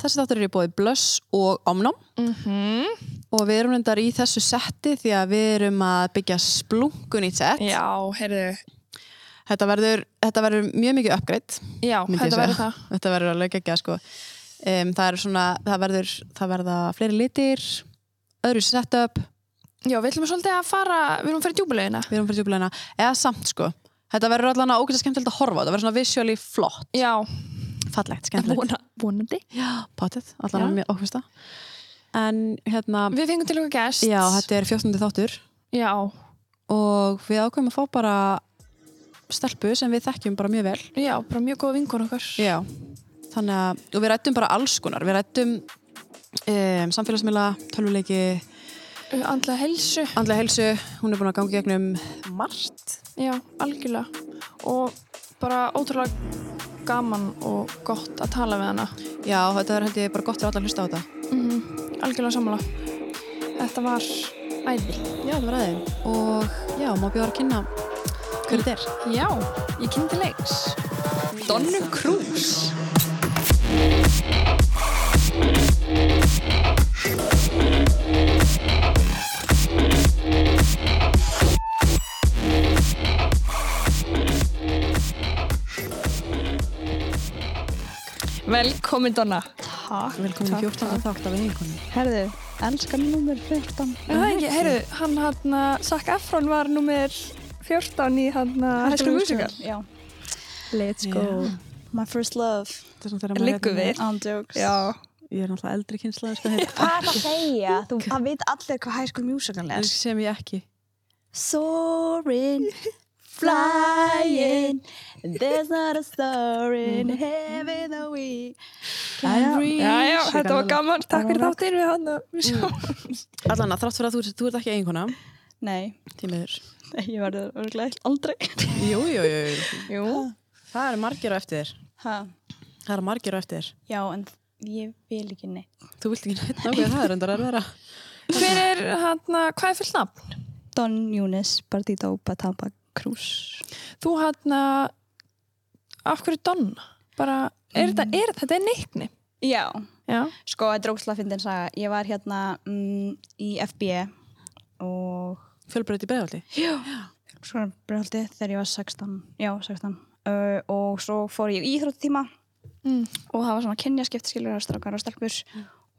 þessi þáttur er í bóði Blöss og Omnum Mhm. og við erum reyndar í þessu setti því að við erum að byggja splunkun í sett. Já, heyrðu, Þetta verður, þetta verður mjög mikið uppgreitt. já, þetta verður það. Þetta verður alveg ekki sko. Um, það svona, það verður, það verða fleiri litir, öðru setup, Já, við ætlum svolítið að fara, við erum að fara í djúbulegina. við erum fyrir djúblegina, eða samt sko. Þetta verður að ógæta skemmtilegt að horfa á, þetta verður svona visually flott, Já, fallegt, skemmtilegt. vona, vonandi. Potið, að mjög ókvista. En hérna, Við fengum til okkar gest. já, þetta er 14. þáttur Já, og við ákveðum að fá bara stelpu sem við þekkjum bara mjög vel. já, bara mjög góð vinkun okkar. Já, þannig að, og við rættum bara alls konar, við rættum um, samfélagsmiðla, tölvuleiki, Andlega helsu. andlega helsu, hún er búin að ganga í gegnum margt. Já, algjörlega. Og bara ótrúlega gaman og gott að tala við hana. Já, þetta er held ég bara gott fyrir alla að hlusta á þetta. Mm Algjörlega sammála. Þetta var æði. Já, það var aðeins. Og já, má bjóða að kynna hver þetta er. Já, ég kynnti leiks. Donnu Krús. Velkomin Donna. Takk. Velkomin takk, 14. takk. þátt af eiginkonu. Herðu, elskan nummer 14. Er það ekki, heyrðu, hann hann, Zac Efron var nummer 14 í hann High School Musical. Já. Let's go. Já. My first love. Liggur er- við. Já. Ég er náttúrulega eldri kynslaði, sko. Hvað er það að segja? Þú, veit allir hvað High School Musical er. sem ég ekki. Soaring, flying, there's not a star in heaven that we can reach. Já, já, þetta var gaman. Takk fyrir þáttinn við hann. Allan að þrátt fyrir að þú, þú ert ekki eiginkona, Nei, tímiður. ég verður örglega aldrei. Jú, jú, jú, jú. Það eru margir á eftir þér. Ha, Það eru margir á eftir þér. já, en ég vil ekki neitt. Þú vilt ekki neitt nákvæða það er endar að vera. Hver er hann, hvað er fullt nafn? Don Yunis Bardito Batamba Cruz. Þú hann, af hverju Donna? Bara, er þetta, er þetta er neikni? Já, Já. sko, þetta er ógslag fyndin saga. Ég var hérna mm, í FB og Fjölbreyt í bregðaldi. sko breyhaldi þegar ég var 16 já, 16 uh, og svo fór ég í íþróttíma Mm. og það var svona kynjaskipt skilur að strákar og stelpur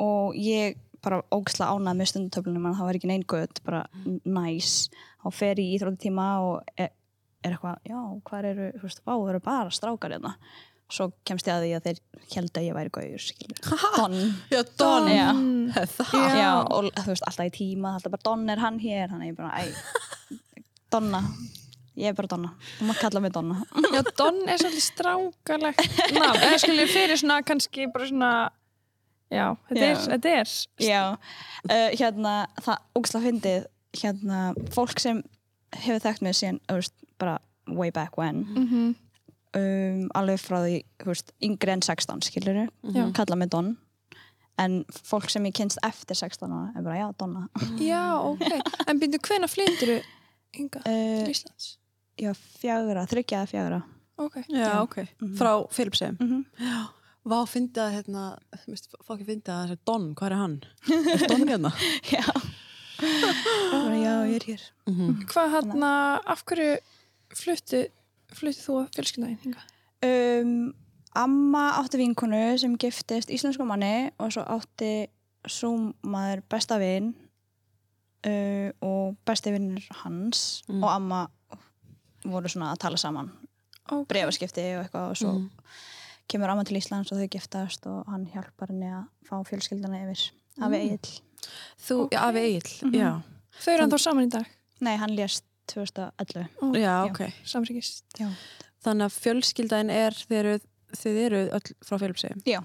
og ég bara ógisla ánað með stundutöflunum en það var ekki neinn gött, bara næs þá fer í íþróttíma og er, er eitthvað, já, hvað eru þú veist, vá, það eru bara strákar hérna svo kemst ég að því að þeir held að ég væri gauður, skilur, Don Já, Don. Já. Það. já. og þú veist, alltaf í tíma alltaf bara Don er hann hér, hann er ég bara, æ Donna, ég er bara Donna þú maður kalla mig Donna Já, Don er svolítið strákalegt nafn. Eða skilur fyrir svona, kannski bara svona, já, þetta er, Já. þetta er. Já, uh, hérna, það ógslag fyndið, hérna, fólk sem hefur þekkt mig síðan, veist, bara way back when, Mm um, alveg frá því, veist, yngri en 16, skilur Já. kalla mig Don, en fólk sem ég kynst eftir 16 ára er bara, já, Donna. Já, ok. En byrju, hvena flýndur þú hinga Uh, til Íslands? já, fjagra, þryggjaða fjagra. Ok. Já, ok. Frá Philipsheim. Mm Já. Vá, fyndi að, hérna, fá ekki fyndi að það er Don, hvað er hann? Er Don hérna? Já. Já, ég er hér. Hvað hann, af hverju fluttu, fluttu þú að fjölskyndaðin? Um, amma átti vinkonu sem giftist íslensku manni og svo átti svo maður besta vin uh, og besti vinnur hans Mm. og amma voru svona að tala saman Okay. brefaskipti og eitthvað og svo Mm. kemur amma til Íslands og þau giftast og hann hjálpar henni að fá fjölskyldana yfir af Egil. Þú, já, Afi Egil, já. Þau eru hann þá saman í dag, Nei, hann lést 2011. Já, ok. samryggist. Já. Þannig að fjölskyldaðin er, þið eru, þið eru öll frá Philipsheim? Já.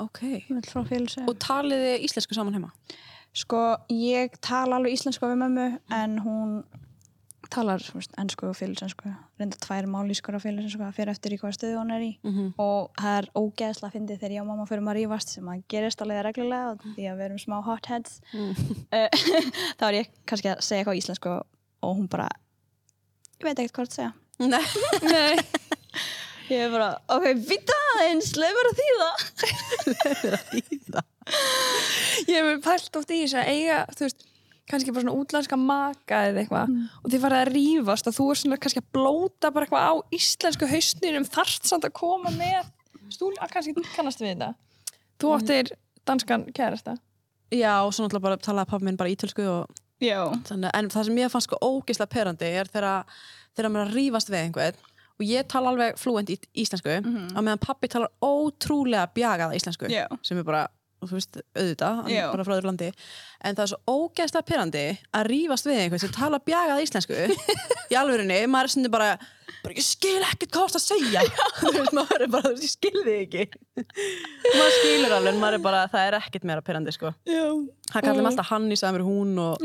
Ok. Vill frá fjölskyldana. Og talið þið íslensku saman heima? Sko, ég tala alveg íslensku við mömmu en hún talar ennsku og fylgensku reynda tvær málískur á fylgensku fyrir eftir í hvaða stöðu hún er í Mm og það er ógeðslega fyndið þegar ég og mamma fyrir maður rífast sem að gerist alveg reglulega og því að við erum smá hotheads Mm. Eh, þá er ég kannski að segja eitthvað íslensku og hún bara ég veit ekkert hvað það segja Nei. Nei. Ég er bara, ok, býta aðeins, leið mér að þýða. ég hef pælt oft í þess að eiga þú veist, kannski bara svona útlenska maka eða eitthvað. Og þið farið að rífast og þú er svona kannski að blóta bara eitthvað á íslensku hausninum þarft samt að koma með stúl, að kannski kannast við þetta. Þú áttir danskan kærasta. Já, og svo náttúrulega bara talaði pappi minn bara ítölsku og þannig, en það sem ég fannst sko ógislega perandi er þegar þegar maður að rífast við einhvern og ég tala alveg fluent í íslensku á meðan pappi talar ótrúlega bjagaða íslensku Já. sem er bara, þú veist, auðvitað hann er bara frá öðru landi. En það er svo ógeðslega perandi að rífast við einhvern sem tala bjagaða íslensku. Í alvörinni, maður er svona bara bara ég skil ekkert hvað það að segja. Þú veist, maður er bara, þú veist, ég skil þig ekki. Maður skilur alveg, en maður er bara það er ekkert meira perandi, sko. Já. hann kallar mig alltaf hann í staðan fyrir hún og,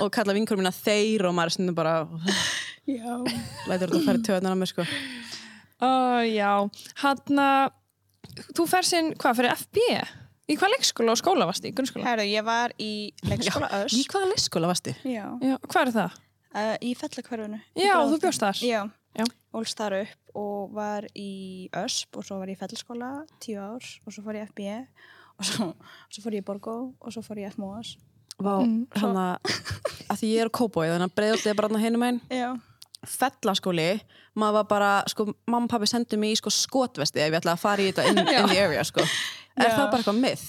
og kallar vinkur mína þeir og maður er svona bara lætur þetta að færi töðunar að mér sko. Uh, já, hann þú fer sinn, hvað, fyrir FB í hvað leikskóla og skóla varst í, grunnskóla Herru, ég var í leikskóla í Öss. hvaða leikskóla varstu? Já. já, hvað er það? Uh, í fellakverfinu. Já, þú bjóst þar Já. Já. Ólst þar upp og var í Ösp og svo var ég í fellaskóla tíu ár og svo fór ég í FB og svo, svo fór ég í Borgó og svo fór ég í FMOS. Vá, Mm, hann að að því ég er kóbói þannig að breiðallið er bara hann hinum einn Já. fellaskóli, maður var bara sko, mamma og pappi sendu mig í sko skotvesti ef ég ætla að fara í þetta in, in the area sko er það bara eitthvað myth?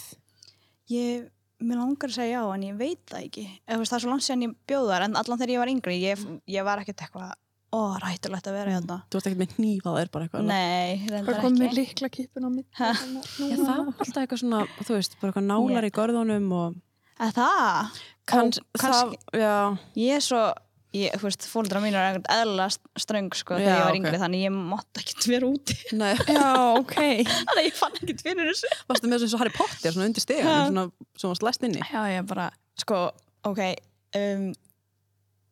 Ég, mér langar að segja já en ég veit það ekki. Veist, það er svo langt síðan ég bjóð þar en allan þegar ég var yngri, ég, ég var ekkert eitthvað, ó, rættulegt að vera hérna. Þú ert ekkert með hnífa það er bara eitthvað Nei, reyndar hvað kom með ekki. líkla kipun á mitt Ha? Já, það var alltaf eitthvað svona, þú veist, bara eitthvað nálar í görðunum og Að það? kann, Ó, kannski- það, já, Ég er svo, ég, þú veist, fóldra mín er ekkert eðla ströng sko þegar ég var yngri þannig ég mátt ekkert vera úti. já, ok Þannig ég fann ekkert fyrir þessu. varstu með þessu Harry Potter svona undir stigan, Ha. svona, svona slæst inni Já, ég bara, sko, ok, um,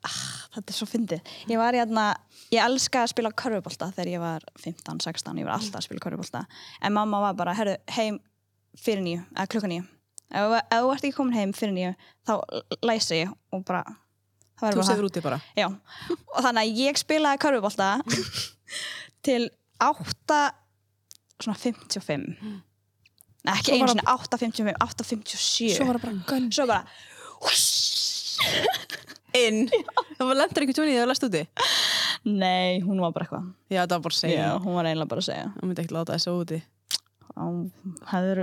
ah, þetta er svo fyndið. Ég var hérna, ég elska að spila körfubolta þegar ég var 15, 16, ég var alltaf að spila körfubolta. En mamma var bara, herru, heim fyrir nýju, eða klukka nýju. Ef, þú ert ekki komin heim fyrir nýju, þá læsi ég og bara, Þú það. sefur úti bara. Já, og þannig að ég spilaði körfubolta til 8 svona 55 Nei, ekki einu sinni 8.55, 8.57 svo var það bara gunn. Svo bara Inn. Það lendur einhvern tjóni þegar þú lest úti? Nei, hún var bara eitthvað. Já, það var bara að segja. Já, hún var eiginlega bara að segja. Hún myndi ekki láta þessu úti Hún hefur,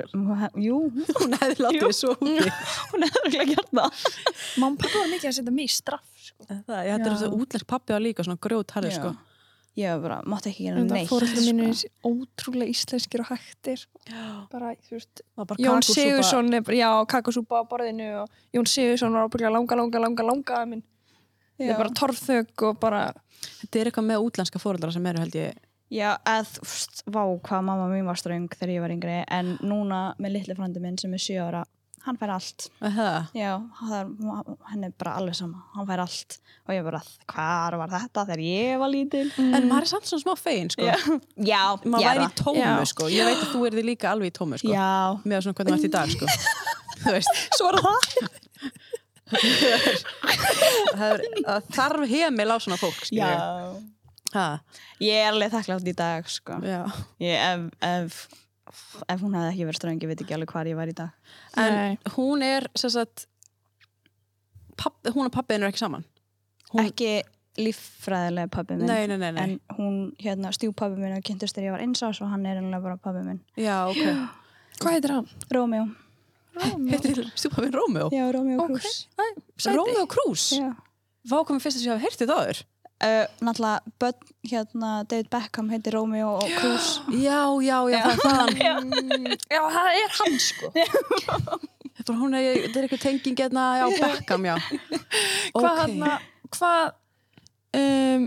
jú, Hún hefði látið þessu úti hún hefur ekki gert það mamma pappa var mikið að setja mig í straff sko. Það, ég hætti Já. þessu útlensk pappi á líka svona grjótharður Já. sko Ég var bara, mátti ekki gera neitt fóröldur mínu sko. ótrúlega íslenskir og hættir bara, þú veist Það var bara Jón. Sigursson, er bara- já, kakosúpa á borðinu og Jón Sigursson var ábygglega langa, langa, langa, langa minn. Það er bara torþögg og bara Þetta er eitthvað með útlenska fóreldra sem eru held ég Já, eða, þú veist, vá hvað mamma mín var ströng þegar ég var yngri en núna með litli frandi minn sem er 7 ára hann fær allt. Er Já, er, henni er bara alveg sama hann fær allt. Og ég bara, hvað var þetta þegar ég var lítil? En maður er samt svona smá fegin sko. Já, já, Maður er væri í tómu sko. Ég veit að þú er því líka alveg í tómu sko. Með svona hvernig þú ert í dag sko. Þú veist. Svo er það. Það er- það þarf heimil á svona fólk skilur Já, ha, ég er alveg þakklátt í dag sko. já. ég, ef, ef, ef hún hefði ekki verið ströng ég veit ekki alveg hvað ég var í dag En Nei. hún er sagt papp, Hún og pappiðin er ekki saman Hún- ekki líffræðilega minn nei. en hún, hérna, stjúpabbi minn og kynntust þegar ég var eins ás og hann er ennilega bara pabbi minn Já, ok Hvað heitir hann? Rómjó, Heitir stjúpapinn Rómeó? já, Rómjó. Krús Rómeó Krús? Já Vá komið fyrst að sé að hafa heyrtið það áður Uh, náttúrulega börn, hérna David Beckham heitir Romeo og Cruz. Já, já, já, það er þaðan Já, það er hann sko. Þetta er hún er, þetta er eitthvað tenging hérna, já, Beckham, já. Hvað Ok. hann að, hvað, um,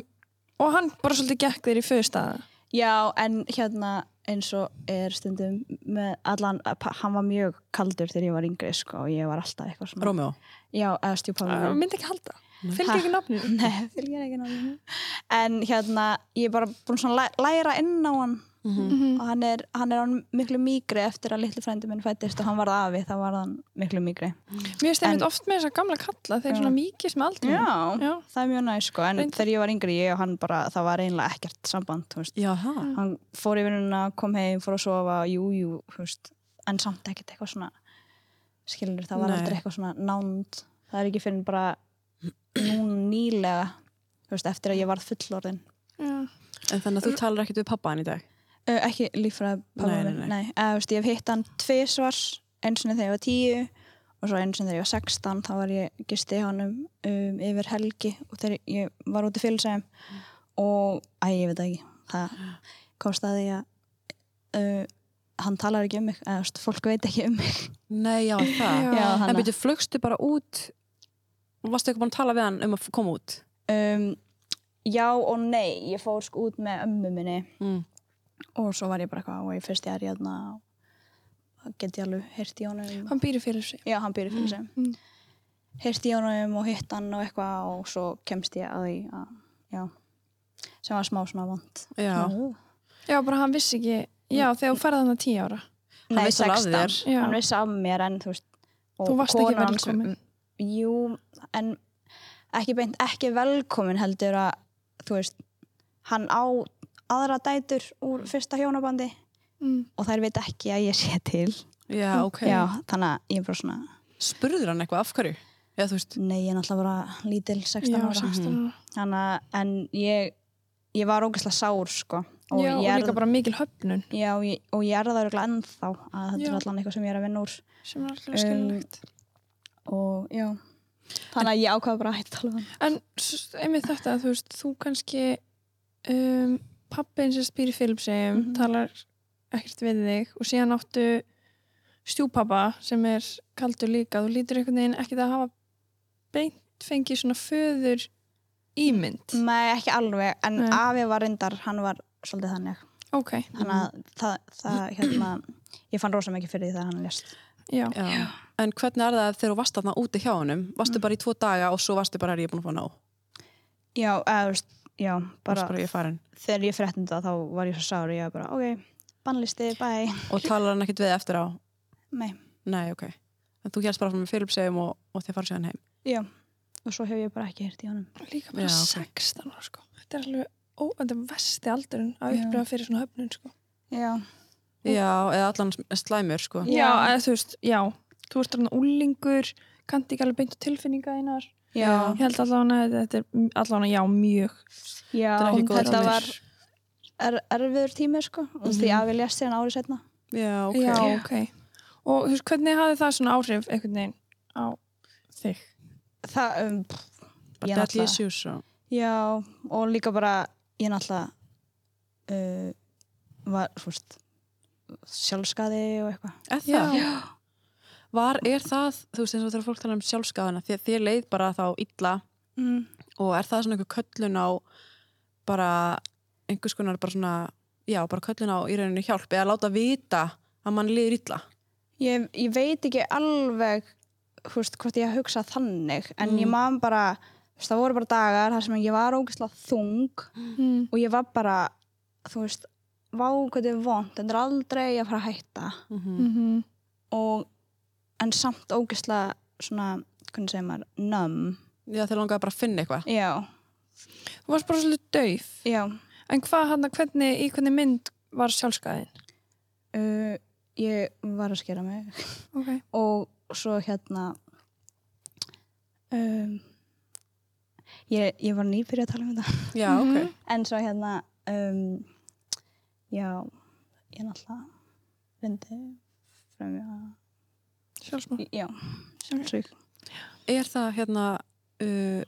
og hann bara svolítið gekk þér í föðustæða. Já, en hérna eins og er stundum með allan, hann var mjög kaldur þegar ég var yngri sko og ég var alltaf eitthvað svona Rómeó? Já, eða Það minn. Myndi ekki halda. Fylgdi Ha? ekki nafninu. Nei, fylgir ekki náttúrulega En hérna, ég er bara búin svona að læ- læra inn á hann og hann er, hann er hann miklu mýgri eftir að litli frændi minn fættist og hann varð afi, þá var hann miklu mýgri Mér finnst einmitt oft með þessa gamla kalla þeir svona mikið sem aldrei Já, Já. það er mjög næst sko en Reyndar. þegar ég var yngri, ég og hann bara það var einlega ekkert samband, þú veist Já, það. hann fór í vinnuna, kom heim, fór að sofa jú, jú, þú veist en samt ekkert eitthvað svona skilur, það var Nei. aldrei eitthvað svona nánd það er ekki fyrir bara núna nýlega veist, eftir að ég varð fullorðin Já. En þannig að þú talar ekkert við pappa hann í dag? uh, ekki líffræði pappa Nei, nei, nei. nei, þú veist, ég hef hitt hann tvisvar, eins og þegar ég var tíu og svo eins og þegar ég var 16 þá var ég gisti honum um, yfir helgi og þegar ég var út í fylgsæðum og, æ, ég veit ekki það komst að því að uh, hann talar ekki um mig eða, fólk veit ekki um mig Nei, já, það. Já. En hann byrju, flugstu bara út varstu eitthvað búin að tala við hann um að koma út? um, já og nei ég fór sko út með ömmu minni Mm. og svo var ég bara eitthvað og ég fyrst ég er hérna og það get ég alveg heyrt í honum Hann býri fyrir sig já, hann býr í fyrir sem Mm. heyrt í honum og hitt hann og eitthvað og svo kemst ég að því að, já, sem var smá svona vond Já. Já, bara hann vissi ekki Já, þegar þú ferði hann að tíu ára Nei, vissi alveg af 16. þér. Já. hann vissi af mér en þú veist og ekki konan velkomin. Jú, en ekki beint ekki velkomin heldur að þú veist, hann á aðra dætur úr fyrsta hjónabandi mm. og þær veit ekki að ég sé til. Já, ok. já, þannig að ég er bara svona Spurður hann eitthvað af hverju? Já, nei, ég er náttúrulega bara lítil 16 Já, ára. 16 ára. Þannig að, en ég ég var ógeðslega sár sko og Já, og ég er, líka bara mikil höfnun. Já, og ég, og ég er það örugglega ennþá að þetta er allan eitthvað sem ég er að vinna úr. Sem er alltaf Um, skilulegt og já, þannig að ég ákvaða bara að hætta alveg En einmitt þetta, þú veist, þú kannski um, pappin sem spyr í Philipsheim, Mhm. talar ekkert við þig og síðan áttu stjúpappa sem er kaldur líka, þú lítur einhvern veginn ekkert að hafa beint fengið svona föður ímynd. Nei, ekki alveg, en Nei. afi var reyndar, hann var svolítið þannig. Ok, þannig að það, það hérna ég fann rosa mikið fyrir því þegar hann lést. Já, Já. En hvernig er það þegar þú varst þarna úti hjá honum? Varstu bara í tvo daga og svo varstu bara, er ég búin að fá ná? Já, eða, já, Bara, bara ég þegar ég fréttin það þá var ég svo sár og ég var bara, ok, bannlisti, bye Og talar hann ekkert við eftir á? Nei, Nei, ok. En þú hérst bara frá með Philipsheim og, og þið farið séðan heim? já, og svo hef ég bara ekki heyrt í honum líka bara Já, ok. 16 ára sko. Þetta er alveg, ó, þetta er vesti aldurinn að upplifa fyrir svona höfnun sko. Já, Já, eða allan slæmur, sko. Já. Já, eða þú veist, já þú ert þarna úlingur, kannt ekki alveg beint á tilfinninga einar já, Ég held allavega að þetta er allavega já mjög. Já Þetta var er, erfiður tími, sko og því afi lést síðan árið setna Já, ok. Já, ok. Og þú veist, hvernig hafði það svona áhrif einhvern veginn á þig? Það, um, pff, Bara deadly issues og... já, og líka bara ég náttúrulega uh, var, veist sjálfskaði og eitthvað. Það? Var, er það, þú veist eins og þegar fólk tala um sjálfskaðana, þér, þér leið bara þá illa mm. og er það svona einhver köllun á bara einhvers konar bara svona, já, bara köllun á í rauninu hjálp eða láta vita að mann liður illa? ég, ég veit ekki alveg þú veist, hvort ég hugsa þannig en Mm. ég man bara þú veist, það voru bara dagar þar sem ég var ógeðslega þung Mm. og ég var bara þú veist, vá hvað þetta er vond þetta er aldrei að fara að hætta Mm -hmm. Mm -hmm. og en samt ógeðslega svona, hvernig segir maður, numb. Já, þeir langaði bara að finna eitthvað. já, Þú varst bara svolítið dauf. Já. En hvað hann, hvernig, í hvernig mynd var sjálfskaðin? uh, ég var að skera mig. Ok. Og svo hérna um, ég, ég var nýbyrja að tala um þetta. Já, ok. en svo hérna um, já ég náttúrulega reyndi fremja Sjálfsmál já, sjálfsvík Er það hérna uh,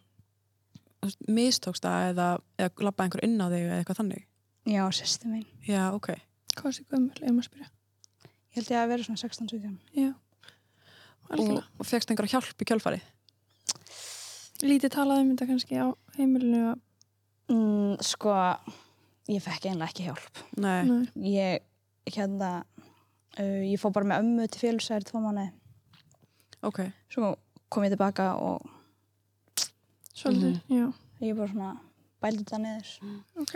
þú veist, mistókst það eða, eða labba einhver inn á þig eða eitthvað þannig? já, sýsti mín Já, ok. Hvað er þessi gömul, ef maður spyrja? ég held ég að vera svona 16-17 Já Og, Algjörlega og fegst einhverja hjálp í kjálfarið? Lítið talað um þetta kannski á heimilinu að- mm, sko ég fekk einlega ekki hjálp Nei. Nei. ég hérna uh, ég fór bara með ömmu til félsæri tvo mánu Ok. svo kom ég tilbaka og Svolítið, já ég bara svona bældi þetta niður.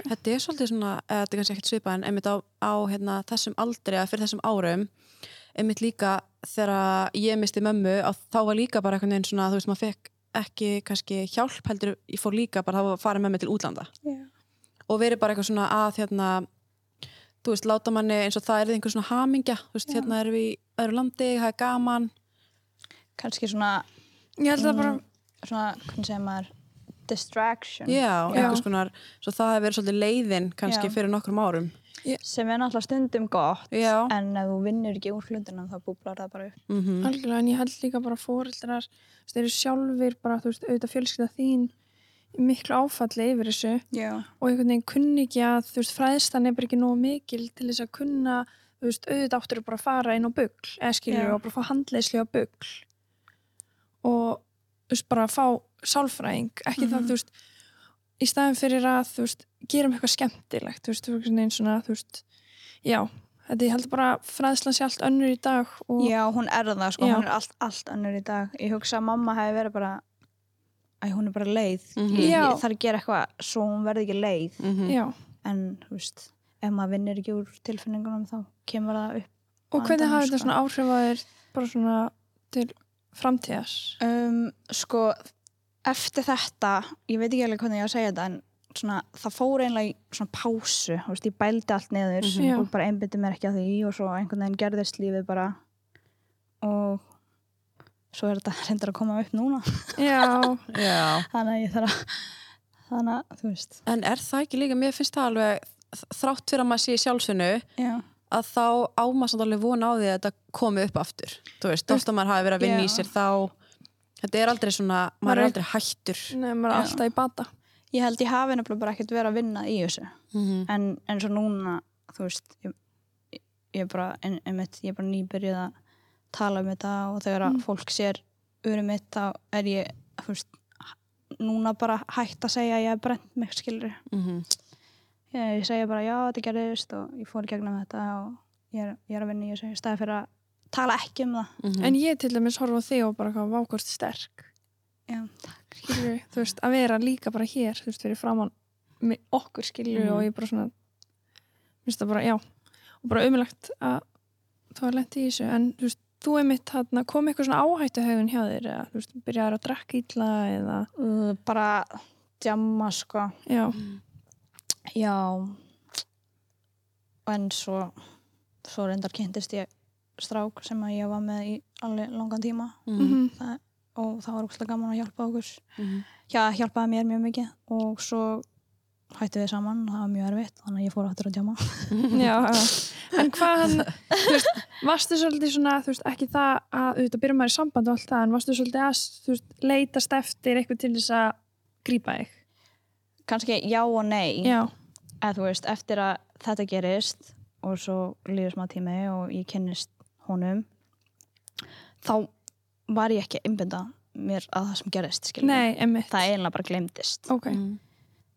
Þetta er svolítið svona, eða þetta er kannski ekkert svipað en einmitt á, á hérna, þessum aldri eða fyrir þessum árum einmitt líka þegar ég misti mömmu að þá var líka bara einhvern veginn svona þú veist, maður fekk ekki kannski hjálp heldur, ég fór líka bara að fara með mig til útlanda Já. og verið bara eitthvað svona að hérna, þú veist, láta manni eins og það er einhver svona hamingja, þú veist, hérna erum við í öðru landi, það er gaman Kannski svona, Ég held að bara, svona, hvernig segir maður, distraction. já, einhvers konar svo það hefur verið svolítið leiðin kannski Já. fyrir nokkrum árum Sem er náttúrulega stundum gott, já, en ef þú vinnur ekki úr hlutunum þá búblar það bara upp. mm algjörlega, en ég held líka bara veist, þeir eru sjálfur bara, þú veist, auðvitað fjölskylda þín í miklu áfalli yfir þessu Já. og einhvern veginn kunni ekki að, þú veist, fræðslan er bara ekki nógu mikil til þess að kunna, þú veist, auðvitað áttur bara að fara inn á bugl, eða skilur Já. og bara fá handleiðsli á bugl og, þú veist, bara að fá sálfræðing, ekki það, þú veist í staðin fyrir að, þú veist gerum eitthvað skemmtilegt, þú veist, þú veist, svona, þú veist, já þetta ég held bara fræðslan sé allt önnur í dag og Já, hún er það, sko, Já. hún er allt, allt önnur í dag. Ég hugsa að mamma hefði verið bara, æ, hún er bara leið. Mhm. Ég, Já. ég þarf að gera eitthvað svo hún verði ekki leið. Mhm. já, En, þú veist, ef maður vinnur ekki úr tilfinningunum þá kemur það upp. og hvernig hafi þetta sko. svona áhrif að þér bara svona til framtíðas Um, sko, eftir þetta, ég veit ekki alveg hvernig ég á að segja þetta, en svona, það fór einlega í svona pásu, þú veist, ég bældi allt niður Mhm. Já. og bara einbytti mér ekki að því og svo einhvern veginn gerðist lífið bara og svo er þetta reyndar að koma upp núna. Já, já. Þannig að ég þarf að þannig að, þú veist. En er það ekki líka, mér finnst það alveg þrátt fyrir að maður sé í sjálfsvinnu já, að þá ámaður samt alveg vona á því að þetta komi upp aftur. Þú veist, þótt að maður hafi verið að vinna í Já. sér þá þetta er aldrei svona, maður Maður er er- aldrei hættur. Nefnum maður er Já. alltaf í bata. Ég held ég hafi nefnilega bara ekkert verið að vinna í þessu. Mm en eins og núna, þú veist ég, ég, er bara ein, einmitt, ég er bara nýbyrjuð að tala um þetta og þegar að fólk sér urum mitt þá er ég, þú veist núna bara hægt að segja að ég hef brent mig skilur -hmm. Ég, ég segja bara já, þetta gerðist og ég fór í gegnum þetta og ég er, ég er að vinna í þessu í staði fyrir að tala ekki um það. Mhm. en ég til dæmis horfa á þig og bara hvað vákvort sterk. Já, skilur, þú veist, að vera líka bara hér þú veist, fyrir framann með okkur skilur Mhm. og ég bara svona minnst það bara, já og bara umilagt að þú har lent í þessu. En þú veist, þú er mitt þarna kom eitthvað svona áhættu hefun hjá þér eða þú veist, byrjaður að drakka illa eða, uh, bara djamma sko. Já, Já. En svo svo reyndar kynntist ég strák sem að ég var með í alveg langan tíma. Mhm. mhm, það, og það var úrslega gaman að hjálpa okkur. Mhm. Já, hjálpaði mér mjög mikið og svo hættu við saman og það var mjög erfitt þannig að ég fór áttur að djama já, en hvað varstu svolítið svona, þú veist, ekki það að auðvitað byrja maður í samband og allt það, en varstu svolítið að þú veist, leitast eftir eitthvað til þess að grípa þig kannski já og nei. Já, eða þú veist, eftir að þetta gerist og svo líður smá tími og ég kynnist honum þá var ég ekki að innbynda mér að það sem gerist nei, það eiginlega bara glemdist ok, Mhm.